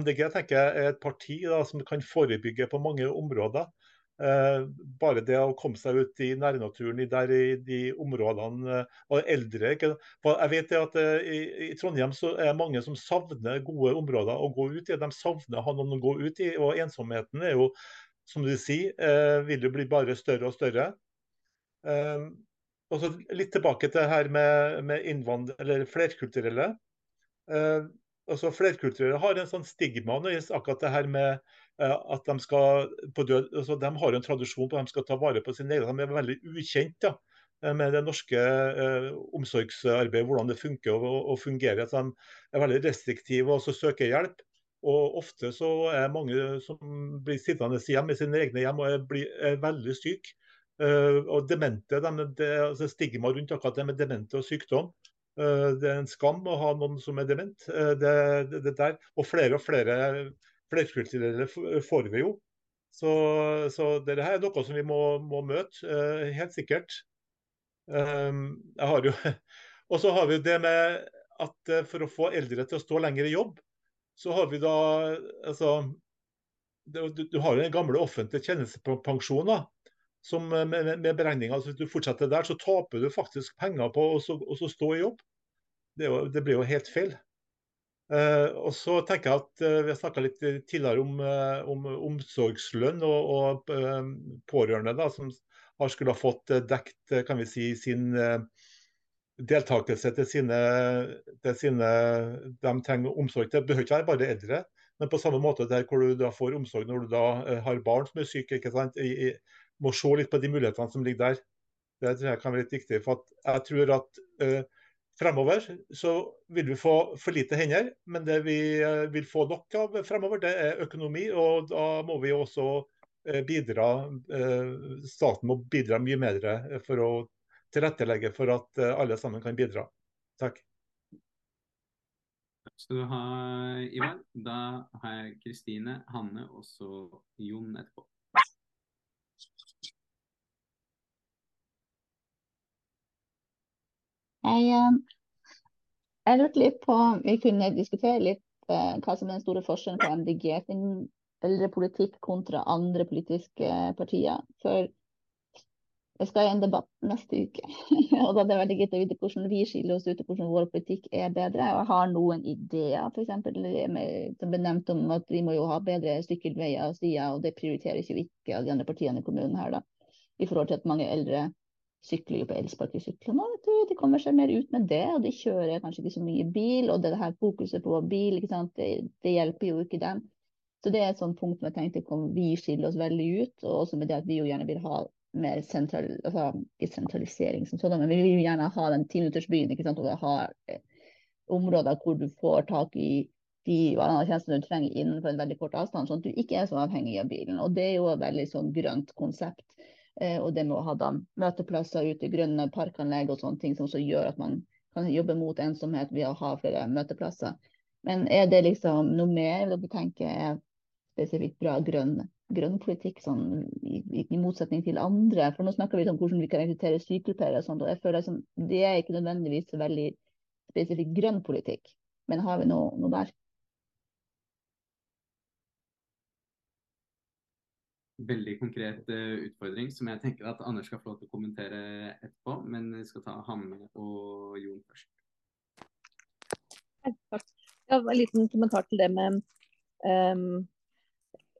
MDG tenker jeg er et parti da, som kan forebygge på mange områder. Eh, bare det å komme seg ut i nærnaturen i, der, i de områdene eh, og eldre. Jeg vet at eh, i, Trondheim så er det mange som savner gode områder å gå ut i. De savner å ha noen å gå ut i. Og ensomheten er jo, som du sier, vil jo bli bare større og større. Og så litt tilbake til det her med, med innvandrere, eller flerkulturelle. altså Flerkulturelle har en sånn stigma når akkurat det her med at de skal død, altså De har en tradisjon på at de skal ta vare på sine egne. De er veldig ukjent da, eh, med det norske eh, omsorgsarbeidet, hvordan det funker og, og fungerer. Så de er veldig restriktive og søker hjelp. Og ofte så er mange som blir sittende hjemme i sine egne hjem og er, blir, er veldig syke. Uh, og demente, de, det, altså Stigma rundt akkurat det med demente og sykdom. Uh, det er en skam å ha noen som er dement. Uh, det, det, det der. Og flere og flere flerkulturelle får vi jo. Så, så dette her er noe som vi må, må møte, uh, helt sikkert. Um, jeg har jo Og så har vi det med at uh, for å få eldre til å stå lenger i jobb, så har vi da altså Du, du har jo den gamle offentlige tjenestepensjonen. Som med, med beregninger, altså Hvis du fortsetter der, så taper du faktisk penger på å, stå i jobb. Det, det blir jo helt feil. Uh, og så tenker jeg at uh, Vi har snakka litt tidligere om, uh, om omsorgslønn og, og pårørende da, som har skulle ha fått dekt kan vi si, sin deltakelse til sine, til sine De trenger omsorg. Det behøver ikke være bare eldre, men på samme måte der hvor du da får omsorg når du da har barn som er syke. ikke sant? I, i, må se litt på de mulighetene som ligger der. Det tror jeg kan være litt viktig. for Jeg tror at Fremover så vil vi få for lite hender, men det vi eh, vil få nok av fremover, det er økonomi. Og da må vi også eh, bidra eh, Staten må bidra mye mer for å tilrettelegge for at alle sammen kan bidra. Takk. Takk skal du ha, Ivar. Da har jeg Kristine, Hanne og så Jon etterpå. Jeg, eh, jeg lurte litt på om vi kunne diskutere litt eh, hva som er den store forskjellen på MDG sin eldrepolitikk kontra andre politiske partier. For jeg skal i en debatt neste uke, og da er det veldig greit å vite hvordan vi skiller oss ut og hvordan vår politikk er bedre. Og jeg har noen ideer, f.eks. som ble nevnt om at vi må jo ha bedre sykkelveier og stier, og det prioriterer ikke ikke av de andre partiene i kommunen her, da. I forhold til at mange eldre sykler jo på elsparkesyklene. De kommer seg mer ut med det, og de kjører kanskje ikke så mye bil. Og det her fokuset på bil, det, det, hjelper jo ikke dem. Så det er et sånt punkt som jeg tenkte vi skiller oss veldig ut. Og også med det at vi jo gjerne vil ha mer sentral, altså, ikke sentralisering som sånn, men vi vil jo gjerne ha den timinuttersbyen. Og ha eh, områder hvor du får tak i de tjenestene du trenger innenfor en veldig kort avstand, sånn at du ikke er så avhengig av bilen. Og det er jo et veldig sånn grønt konsept. Eh, og det med å ha da møteplasser ute, i grønne parkanlegg og sånne ting som også gjør at man kan jobbe mot ensomhet ved å ha flere møteplasser. Men er det liksom noe mer dere tenker er spesifikt bra grønn, grønn politikk, sånn, i, i, motsetning til andre. For nå snakker vi om hvordan vi kan rekruttere sykepleiere og sånt, og jeg føler liksom, det er ikke nødvendigvis veldig spesifikt grønn politikk. Men har vi noe, noe der? Veldig konkret uh, utfordring som jeg tenker at Anders skal få lov til å kommentere etterpå. Men vi skal ta Hanne og Jon først. Takk. Ja, en liten kommentar til det med um,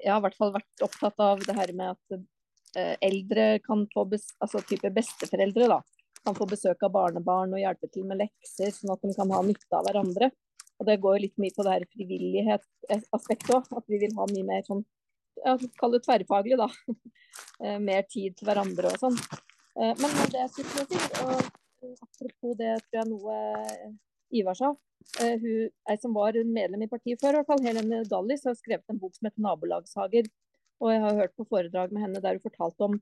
Jeg har i hvert fall vært opptatt av det her med at uh, eldre kan få altså type besteforeldre da, kan få besøk av barnebarn og hjelpe til med lekser, sånn at de kan ha nytte av hverandre. Og Det går litt mye på det her frivillighetsaspektet òg. At vi vil ha mye mer sånn kall det tverrfaglig, da. Eh, mer tid til hverandre og sånn. Eh, men det jeg skulle si, og eh, apropos det tror jeg noe Ivar sa. Hun, ei som var medlem i partiet før, i hvert fall, Helene Dallis, har skrevet en bok som heter 'Nabolagshager'. Og jeg har hørt på foredrag med henne der hun fortalte om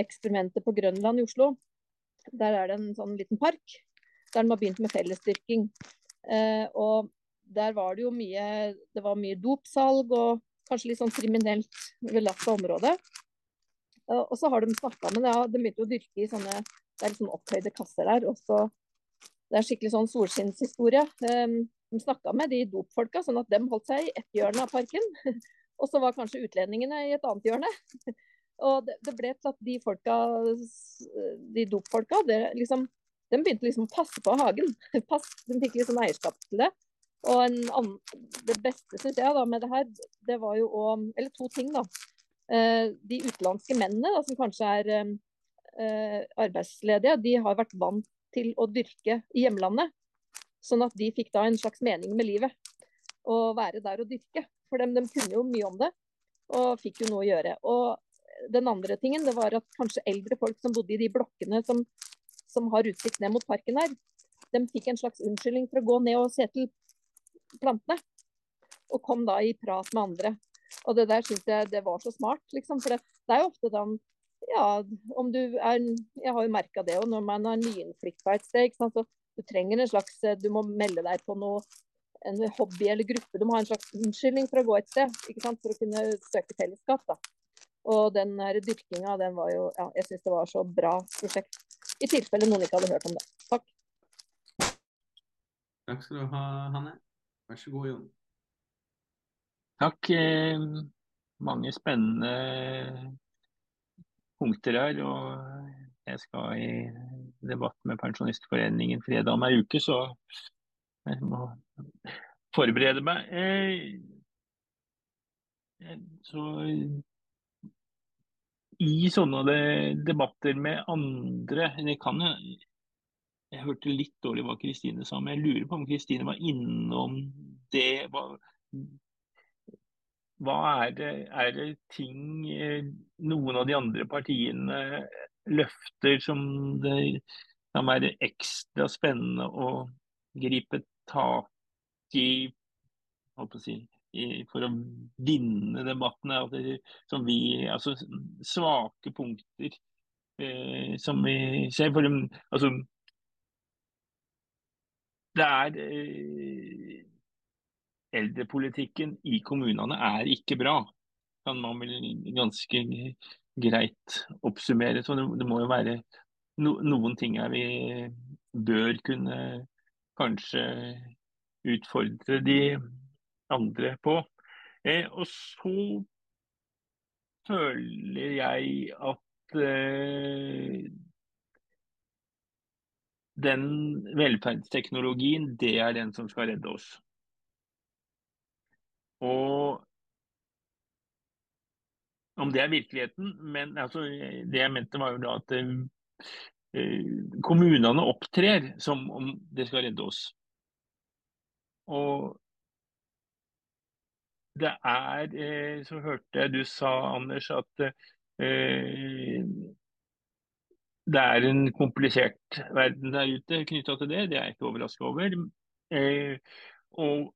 eksperimentet på Grønland i Oslo. Der er det en sånn liten park der de har begynt med fellesdyrking. Eh, og der var det jo mye Det var mye dopsalg og kanskje litt sånn kriminelt belasta område. Og så har de snakka med ja, De begynte å dyrke i sånne det er sånn opphøyde kasser der. og så Det er skikkelig sånn solskinnshistorie. Ehm, de snakka med de dopfolka, sånn at de holdt seg i ett hjørne av parken. Og så var kanskje utlendingene i et annet hjørne. Og det, det ble til at de folka, de dopfolka, det, liksom, de begynte liksom å passe på hagen. De fikk liksom eierskap til det. Og annen, det beste synes jeg da med det her, det var jo å Eller to ting, da. Eh, de utenlandske mennene da, som kanskje er eh, arbeidsledige, de har vært vant til å dyrke i hjemlandet. Sånn at de fikk da en slags mening med livet. Å være der og dyrke. For dem, de kunne jo mye om det, og fikk jo noe å gjøre. Og den andre tingen det var at kanskje eldre folk som bodde i de blokkene som, som har utsikt ned mot parken her, de fikk en slags unnskyldning for å gå ned og se til plantene. Og kom da i prat med andre. Og det der syns jeg det var så smart, liksom. For det, det er jo ofte sånn ja, om du er Jeg har jo merka det òg når man er nyinnflytta et sted. så Du trenger en slags Du må melde deg på noe en hobby eller gruppe. Du må ha en slags unnskyldning for å gå et sted. ikke sant, For å kunne søke fellesskap. da. Og den dyrkinga, den var jo Ja, jeg syns det var så bra prosjekt. I tilfelle noen ikke hadde hørt om det. Takk. Takk skal du ha, Hanne. Vær så god, Jon. Takk. Eh, mange spennende punkter her. Og jeg skal i debatt med Pensjonistforeningen fredag om ei uke, så jeg må forberede meg. Eh, så i sånne debatter med andre Det kan jeg hørte litt dårlig hva Kristine sa, men jeg lurer på om Kristine var innom det. Hva, hva er, det, er det ting eh, noen av de andre partiene løfter som det kan være ekstra spennende å gripe tak i, si, for å vinne debatten? Som vi, altså svake punkter eh, som vi ser. For, altså, det er eh, Eldrepolitikken i kommunene er ikke bra, kan man vel ganske greit oppsummere. Så det, det må jo være no, noen ting her vi bør kunne kanskje utfordre de andre på. Eh, og så føler jeg at eh, den velferdsteknologien, det er den som skal redde oss. Og om det er virkeligheten, men altså, det jeg mente var jo da at uh, kommunene opptrer som om det skal redde oss. Og det er, uh, så hørte jeg du sa, Anders, at eh, det er en komplisert verden der ute knytta til det. Det er jeg ikke overraska over. Eh, og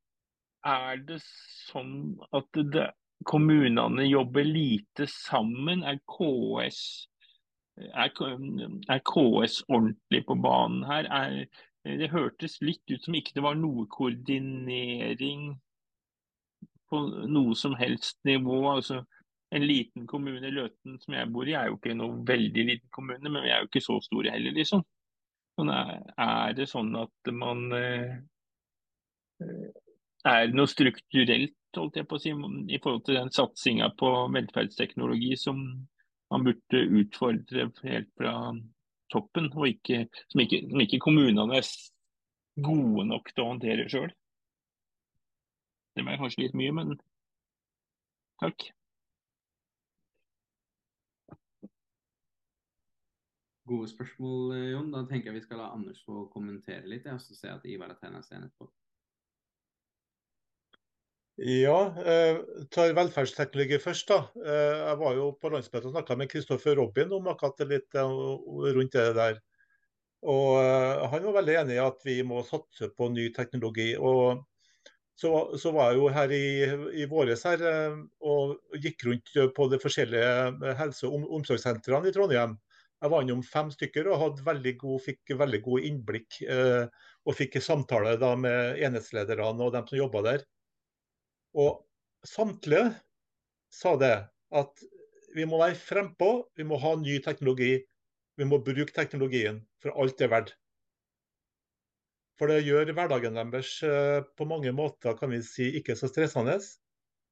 er det sånn at det, kommunene jobber lite sammen? Er KS, er, er KS ordentlig på banen her? Er, det hørtes litt ut som ikke det var noe koordinering på noe som helst nivå. altså en liten kommune, Løten, som jeg bor i, er jo ikke noe veldig liten kommune, men vi er jo ikke så store heller, liksom. Sånn er, det sånn at man eh, Er det noe strukturelt, holdt jeg på å si, i forhold til den satsinga på velferdsteknologi som man burde utfordre helt fra toppen, og ikke, som, ikke, som ikke kommunene er gode nok til å håndtere sjøl? Det var kanskje litt mye, men takk. Gode spørsmål, eh, Jon. Da tenker jeg vi skal la Anders få kommentere litt. Jeg så ser jeg at Ivar har ser etterpå. Ja, eh, tar velferdsteknologi først. da. Eh, jeg var jo på landsmøtet og snakka med Kristoffer Robin om akkurat litt eh, rundt det der. Og eh, Han var veldig enig i at vi må satse på ny teknologi. og så, så var jeg jo her i, i våres her eh, og gikk rundt på de forskjellige helse- og omsorgssentrene i Trondheim. Jeg var innom fem stykker og veldig god, fikk veldig god innblikk. Eh, og fikk samtale da med enhetslederne og dem som jobba der. Og samtlige sa det at vi må være frempå, vi må ha ny teknologi. Vi må bruke teknologien for alt det er verdt. For det gjør hverdagen deres eh, på mange måter kan vi si, ikke så stressende.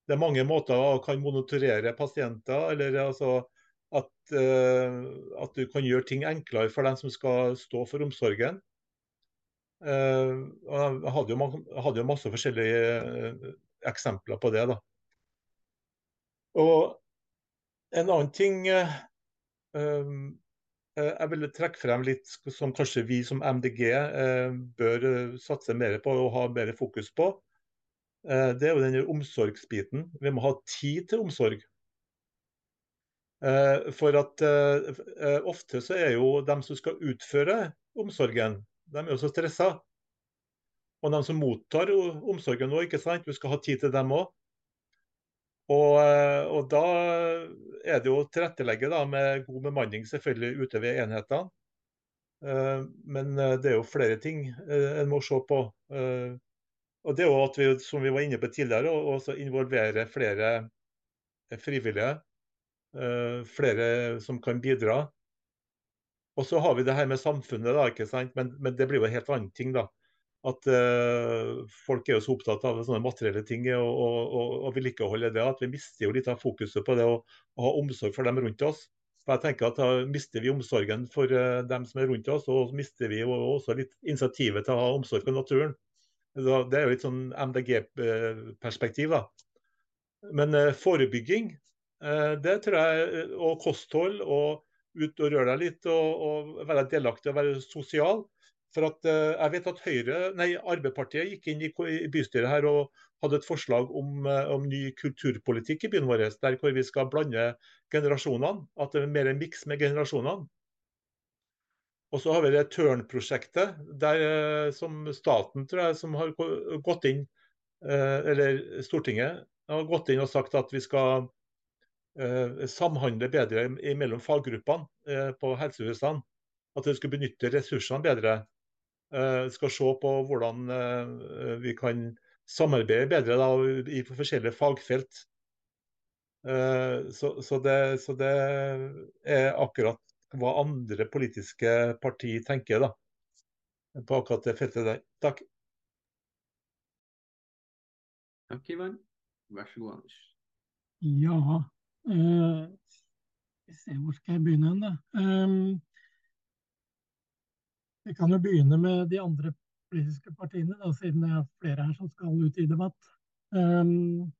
Det er mange måter å kan monitorere pasienter, eller altså at, uh, at, du kan gjøre ting enklere for dem som skal stå for omsorgen. Jeg hadde jo, hadde jo, masse forskjellige uh, eksempler på det. da. Og en annen ting jeg vil trekke frem litt som kanskje vi som MDG bør satse mer på og ha mer fokus på. Det er jo denne omsorgsbiten. Vi må ha tid til omsorg. Eh, for at eh, eh, ofte så er jo de som skal utføre omsorgen, de er jo så stressa. Og de som mottar omsorgen òg, ikke sant. Du skal ha tid til dem òg. Og, og, da er det å tilrettelegge med god bemanning selvfølgelig ute ved enhetene. Men det er jo flere ting en må se på. Og det er jo at vi, som vi var inne på tidligere, å involvere flere frivillige flere som kan bidra. Og så har vi det her med samfunnet, da, ikke sant? Men, men det blir jo en helt annen ting. da. At uh, Folk er jo så opptatt av sånne materielle ting og, og, og, og vedlikeholde det at vi mister jo litt av fokuset på det å, å, ha omsorg for dem rundt oss. For jeg tenker at Da mister vi omsorgen for uh, dem som er rundt oss, og så mister vi også litt initiativet til å ha omsorg for naturen. Det er jo litt sånn MDG-perspektiv. da. Men uh, forebygging Eh, det tror jeg, eh, Og kosthold og ut og røre deg litt og, og være delaktig og være sosial. For at eh, jeg vet at Høyre, nei, Arbeiderpartiet gikk inn i bystyret her og hadde et forslag om, om ny kulturpolitikk i byen vår, der hvor vi skal blande generasjonene. At det er mer en miks med generasjonene. Og så har vi det Tørn-prosjektet, som staten tror jeg, som har gått inn, eller Stortinget har gått inn og sagt at vi skal eh, samhandle bedre mellom faggruppene eh, på helsehusene. At vi skal benytte ressursene bedre. Vi skal se på hvordan eh, vi kan samarbeide bedre da, i forskjellige fagfelt. Eh, så, så, det, så, det, er akkurat hva andre politiske partier tenker da, på akkurat det feltet der. Takk. Takk, Ivan. Vær så god, Anders. Ja, Uh, se, hvor skal jeg begynne hen, da? Vi kan jo begynne med de andre politiske partiene, da, siden det er flere her som skal ut i debatt. Um,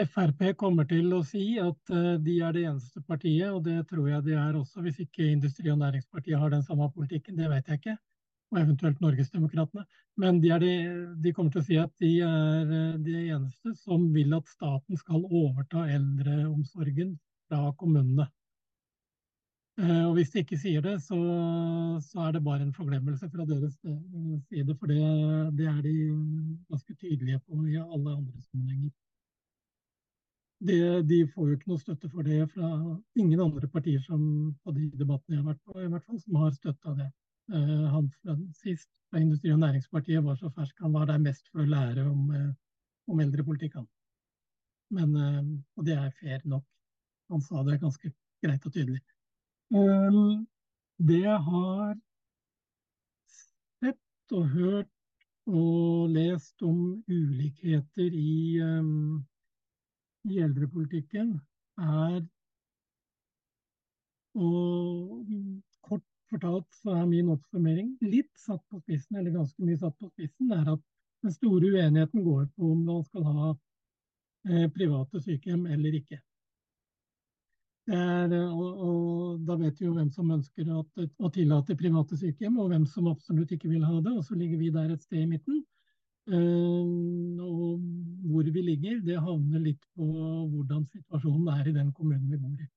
Frp kommer til å si at uh, de er det eneste partiet, og det tror jeg de er også, hvis ikke Industri- og Næringspartiet har den samme politikken. Det vet jeg ikke og eventuelt Norgesdemokratene. Men de, de, de, kommer til å si at de er eh, de eneste som vil at staten skal overta eldreomsorgen fra kommunene. Eh, og Hvis de ikke sier det, så, så er det bare en forglemmelse fra deres eh, side. For det, det er de ganske tydelige på i alle andre sammenhenger. Det, de får jo ikke noe støtte for det fra ingen andre partier som på de debattene jeg har vært på, i hvert fall, som har støtta det. Eh, han sist fra Industri- og Næringspartiet var så fersk. Han var der mest for å lære om, eh, om eldrepolitikk. Men, eh, og det er fair nok. Han sa det ganske greit og tydelig. Det jeg har sett og hørt og lest om ulikheter i, i eldrepolitikken, er og fortalt så er min oppsummering litt satt på spissen, eller ganske mye satt på spissen, er at den store uenigheten går på om man skal ha eh, private sykehjem eller ikke. Er, og, og, Da vet vi jo hvem som ønsker at, å tillate private sykehjem, og hvem som absolutt ikke vil ha det. Og så ligger vi der et sted i midten. Uh, og hvor vi ligger, det havner litt på hvordan situasjonen er i den kommunen vi bor i.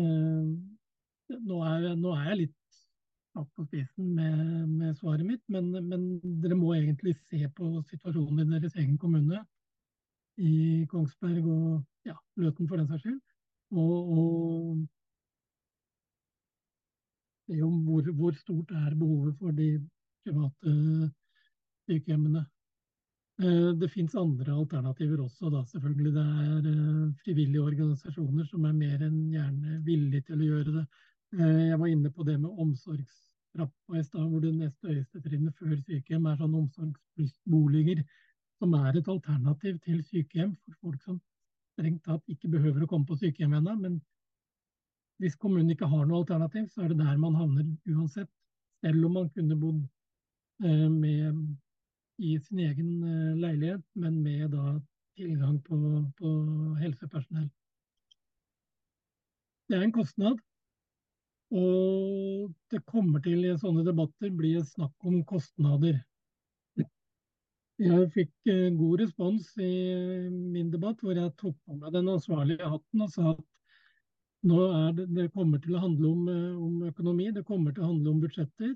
Uh, nå, er, nå, er, jeg litt satt på spissen med, med svaret mitt, men, men, dere må egentlig se på situasjonen i deres egen kommune. I Kongsberg og ja, Løten for den saks skyld. Og, og det er hvor, hvor, stort er behovet for de private sykehjemmene. Eh, det finnes andre alternativer også, da selvfølgelig. Det er eh, frivillige organisasjoner som er mer enn gjerne villige til å gjøre det. Eh, jeg var inne på det med omsorgstrappa i stad, hvor det neste høyeste trinnet før sykehjem er sånn omsorgsboliger, som er et alternativ til sykehjem for folk som strengt tatt ikke behøver å komme på sykehjem ennå. Men hvis kommunen ikke har noe alternativ, så er det der man havner uansett. Selv om man kunne bodd eh, med, i sin egen eh, leilighet, men med da tilgang på, på helsepersonell. Det er en kostnad. Og det kommer til i sånne debatter bli snakk om kostnader. Jeg fikk eh, god respons i min debatt, hvor jeg tok på meg den ansvarlige hatten og sa at nå det, det kommer til å handle om, eh, om, økonomi, det kommer til å handle om budsjetter.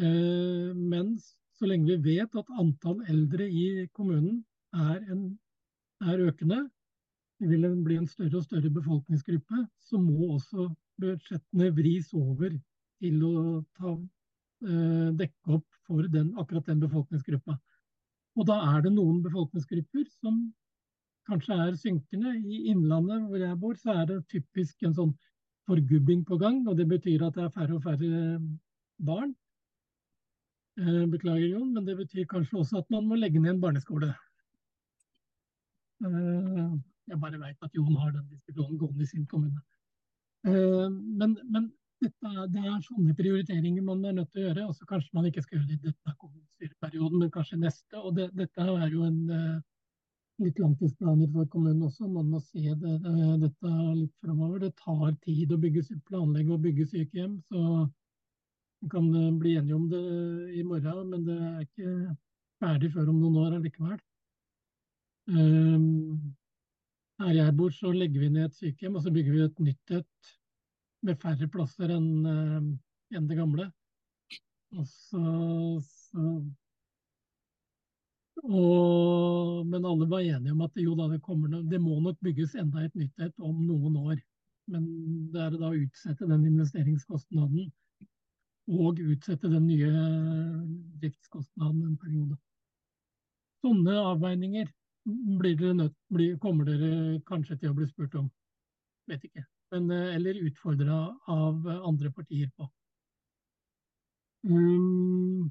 Eh, men så lenge vi vet at antall eldre i kommunen er, en, er økende, det vil bli en større og større befolkningsgruppe, så må også budsjettene vris over til å ta, eh, dekke opp for den, akkurat den befolkningsgruppa. Og da er det noen befolkningsgrupper som kanskje er synkende. I Innlandet hvor jeg bor, så er det typisk en sånn forgubbing på gang. Og det betyr at det er færre og færre barn. Eh, beklager, Jon, men det betyr kanskje også at man må legge ned en barneskole. Eh, jeg bare veit at Jon har den diskusjonen gående i sin kommune. Eh, men, men dette, det er sånne prioriteringer man er nødt til å gjøre. Altså, Kanskje man ikke skal gjøre det i denne kommunestyreperioden, men kanskje neste. og det, Dette er jo en uh, litt langtidsplaner for kommunen også. Man må se det, dette litt framover. Det tar tid å bygge, planlegge og bygge sykehjem. så Vi kan uh, bli enige om det i morgen, men det er ikke ferdig før om noen år allikevel. Um, her jeg bor, så legger vi ned et sykehjem, og så bygger vi et nytt et med færre plasser enn uh, en det gamle. Og så, så og, men alle var enige om at jo da, det, kommer, det må nok bygges enda et nytt et om noen år. Men det er da å utsette den investeringskostnaden og utsette den nye driftskostnaden en periode. Sånne avveininger dere nødt, blir, kommer dere kanskje til å bli spurt om. Vet ikke men, eh, eller utfordra av andre partier på. Um,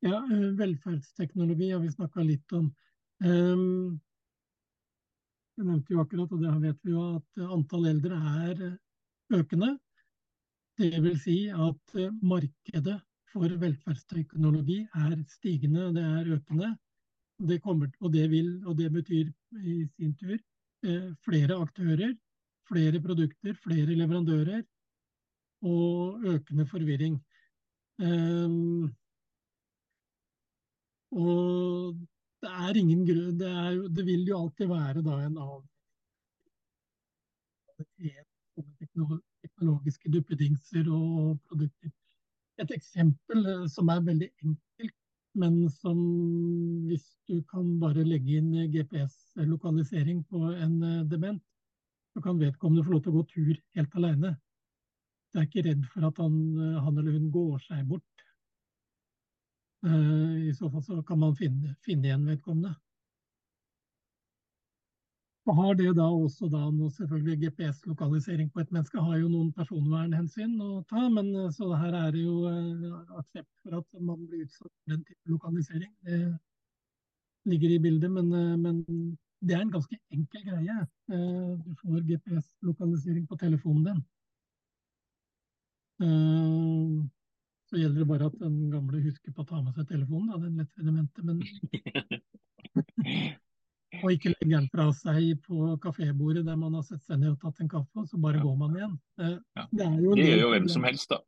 ja, eh, velferdsteknologi har vi snakka litt om. Um, jeg nevnte jo akkurat, og det vet vi jo, at antall eldre er økende. Det vil si at markedet for velferdsteknologi er stigende, det er økende. Det kommer, og, det vil, og det betyr i sin tur eh, flere aktører, flere produkter, flere leverandører og økende forvirring. Um, og det er ingen grunn det, er, det, vil jo alltid være da en annen teknologiske duppedingser og produkter. Et eksempel eh, som er veldig enkelt, men som hvis du kan bare legge inn GPS-lokalisering på en eh, dement, så kan vedkommende få lov til å gå tur helt alene. er ikke redd for at han, han eller hun går seg bort. Eh, I så fall så kan man finne, finne igjen vedkommende. Og har det da også da selvfølgelig GPS-lokalisering på et menneske har jo noen personvernhensyn å ta, men eh, så her er det jo uh, aksept for at man blir utsatt for den type lokalisering. Det ligger i bildet, men, uh, men det er en ganske enkel greie. Du får GPS-lokalisering på telefonen din. så gjelder det bare at den gamle husker på å ta med seg telefonen, da, den lettere demente. Men Og ikke legge den fra seg på kafébordet der man har sett seg ned og tatt en kaffe, og så bare ja. går man igjen. Ja. Det, det gjør jo hvem som helst, da.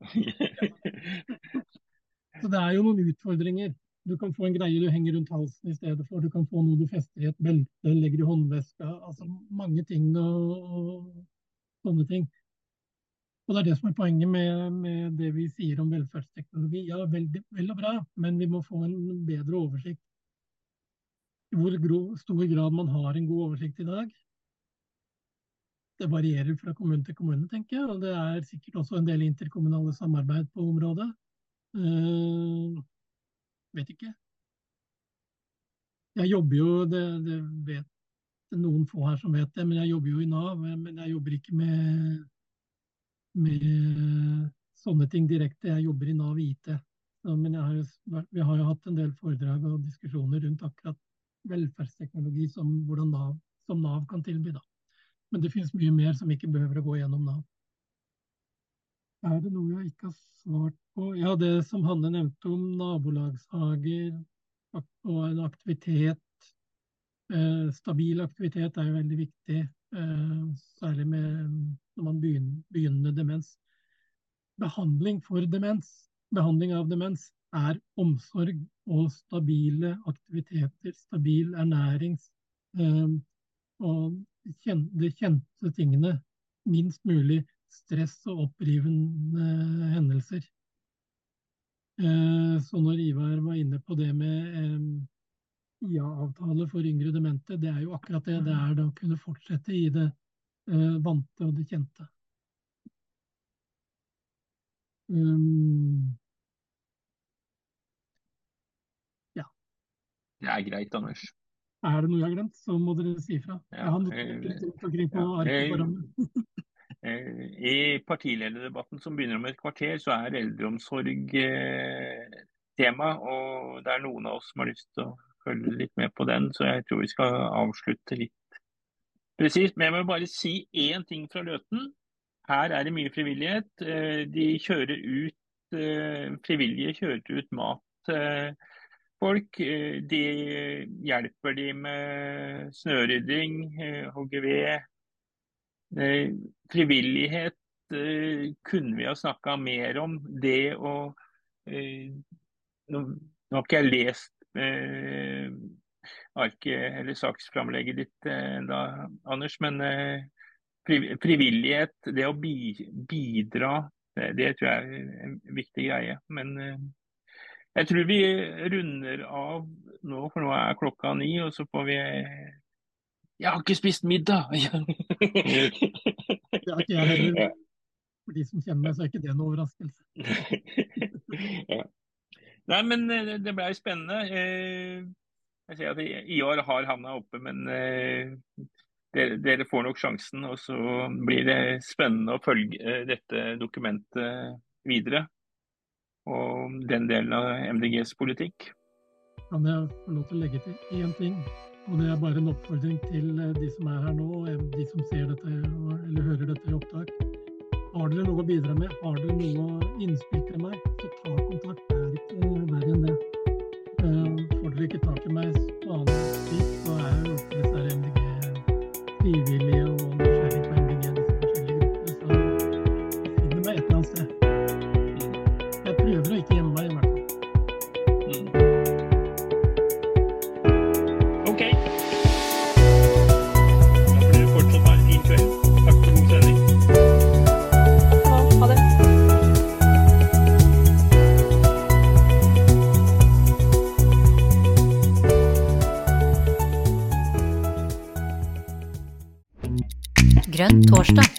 så det er jo noen utfordringer. Du kan få en greie du henger rundt halsen i stedet for. Du kan få noe du fester i et belte, legger i håndveska. Altså mange ting og, og sånne ting. Og Det er det som er poenget med, med det vi sier om velferdsteknologi. Ja, vel, vel og bra, men vi må få en bedre oversikt hvor stor grad man har en god oversikt i dag. Det varierer fra kommune til kommune, tenker jeg. Og det er sikkert også en del interkommunale samarbeid på området. Uh, vet ikke. Jeg jobber jo, det, det vet det noen få her som vet det, men jeg jobber jo i Nav. Men jeg jobber ikke med, med sånne ting direkte. Jeg jobber i Nav IT. Så, men har jo, vi har jo hatt en del foredrag og diskusjoner rundt akkurat velferdsteknologi som, Nav, som Nav kan tilby. Da. Men det finnes mye mer som ikke behøver å gå gjennom Nav. Er det noe jeg ikke har svart på? Ja, det som Hanne nevnte om nabolagshager og en aktivitet. Eh, stabil aktivitet er jo veldig viktig, eh, særlig med, når man begynner, begynner demens. Behandling for demens, behandling av demens er omsorg og stabile aktiviteter, stabil ernæring eh, og de kjente tingene. Minst mulig stress og opprivende hendelser. Eh, så når Ivar var inne på det med eh, IA-avtale for yngre demente, det er jo akkurat det. Det er det å kunne fortsette i det vante og det kjente. Det er greit, Anders. Er det noe jeg har glemt, så må dere si fra. Jeg har notert litt rundt omkring på arket foran I partilederdebatten som begynner om et kvarter, så er eldreomsorg eh, tema. Og det er noen av oss som har lyst til å følge litt med på den, så jeg tror vi skal avslutte litt presist. Men jeg må bare si én ting fra Løten. Her er det mye frivillighet. Eh, de kjører ut eh, Frivillige kjører ut mat folk. Eh, de hjelper de med snørydding, HGV. ved. Eh, frivillighet kunne vi ha snakka mer om. Det å Nå, har ikke jeg lest eh, arket eller saksframlegget ditt ennå, Anders, men eh, frivillighet, det å bidra, det, tror jeg er en viktig greie. Men eh, jeg tror vi runder av nå, for nå er klokka ni, og så får vi Jeg har ikke spist middag! det har ikke jeg heller. For de som kjenner meg, så er ikke det noe overraskelse. ja. Nei, men eh, det ble spennende. Eh, jeg ser at Ivar har havna oppe, men eh, dere får nok sjansen. Og så blir det spennende å følge dette dokumentet videre og den delen av MDGs politikk. Kan jeg få lov til å legge til én ting? Og det er bare en oppfordring til eh, de som er her nå, og de som ser dette eller hører dette i opptak. Har dere noe å bidra med, har dere noe innspill til meg, så ta kontakt. Det er ikke verre enn det. Eh, får dere ikke tak i meg på annet vis, torsdag.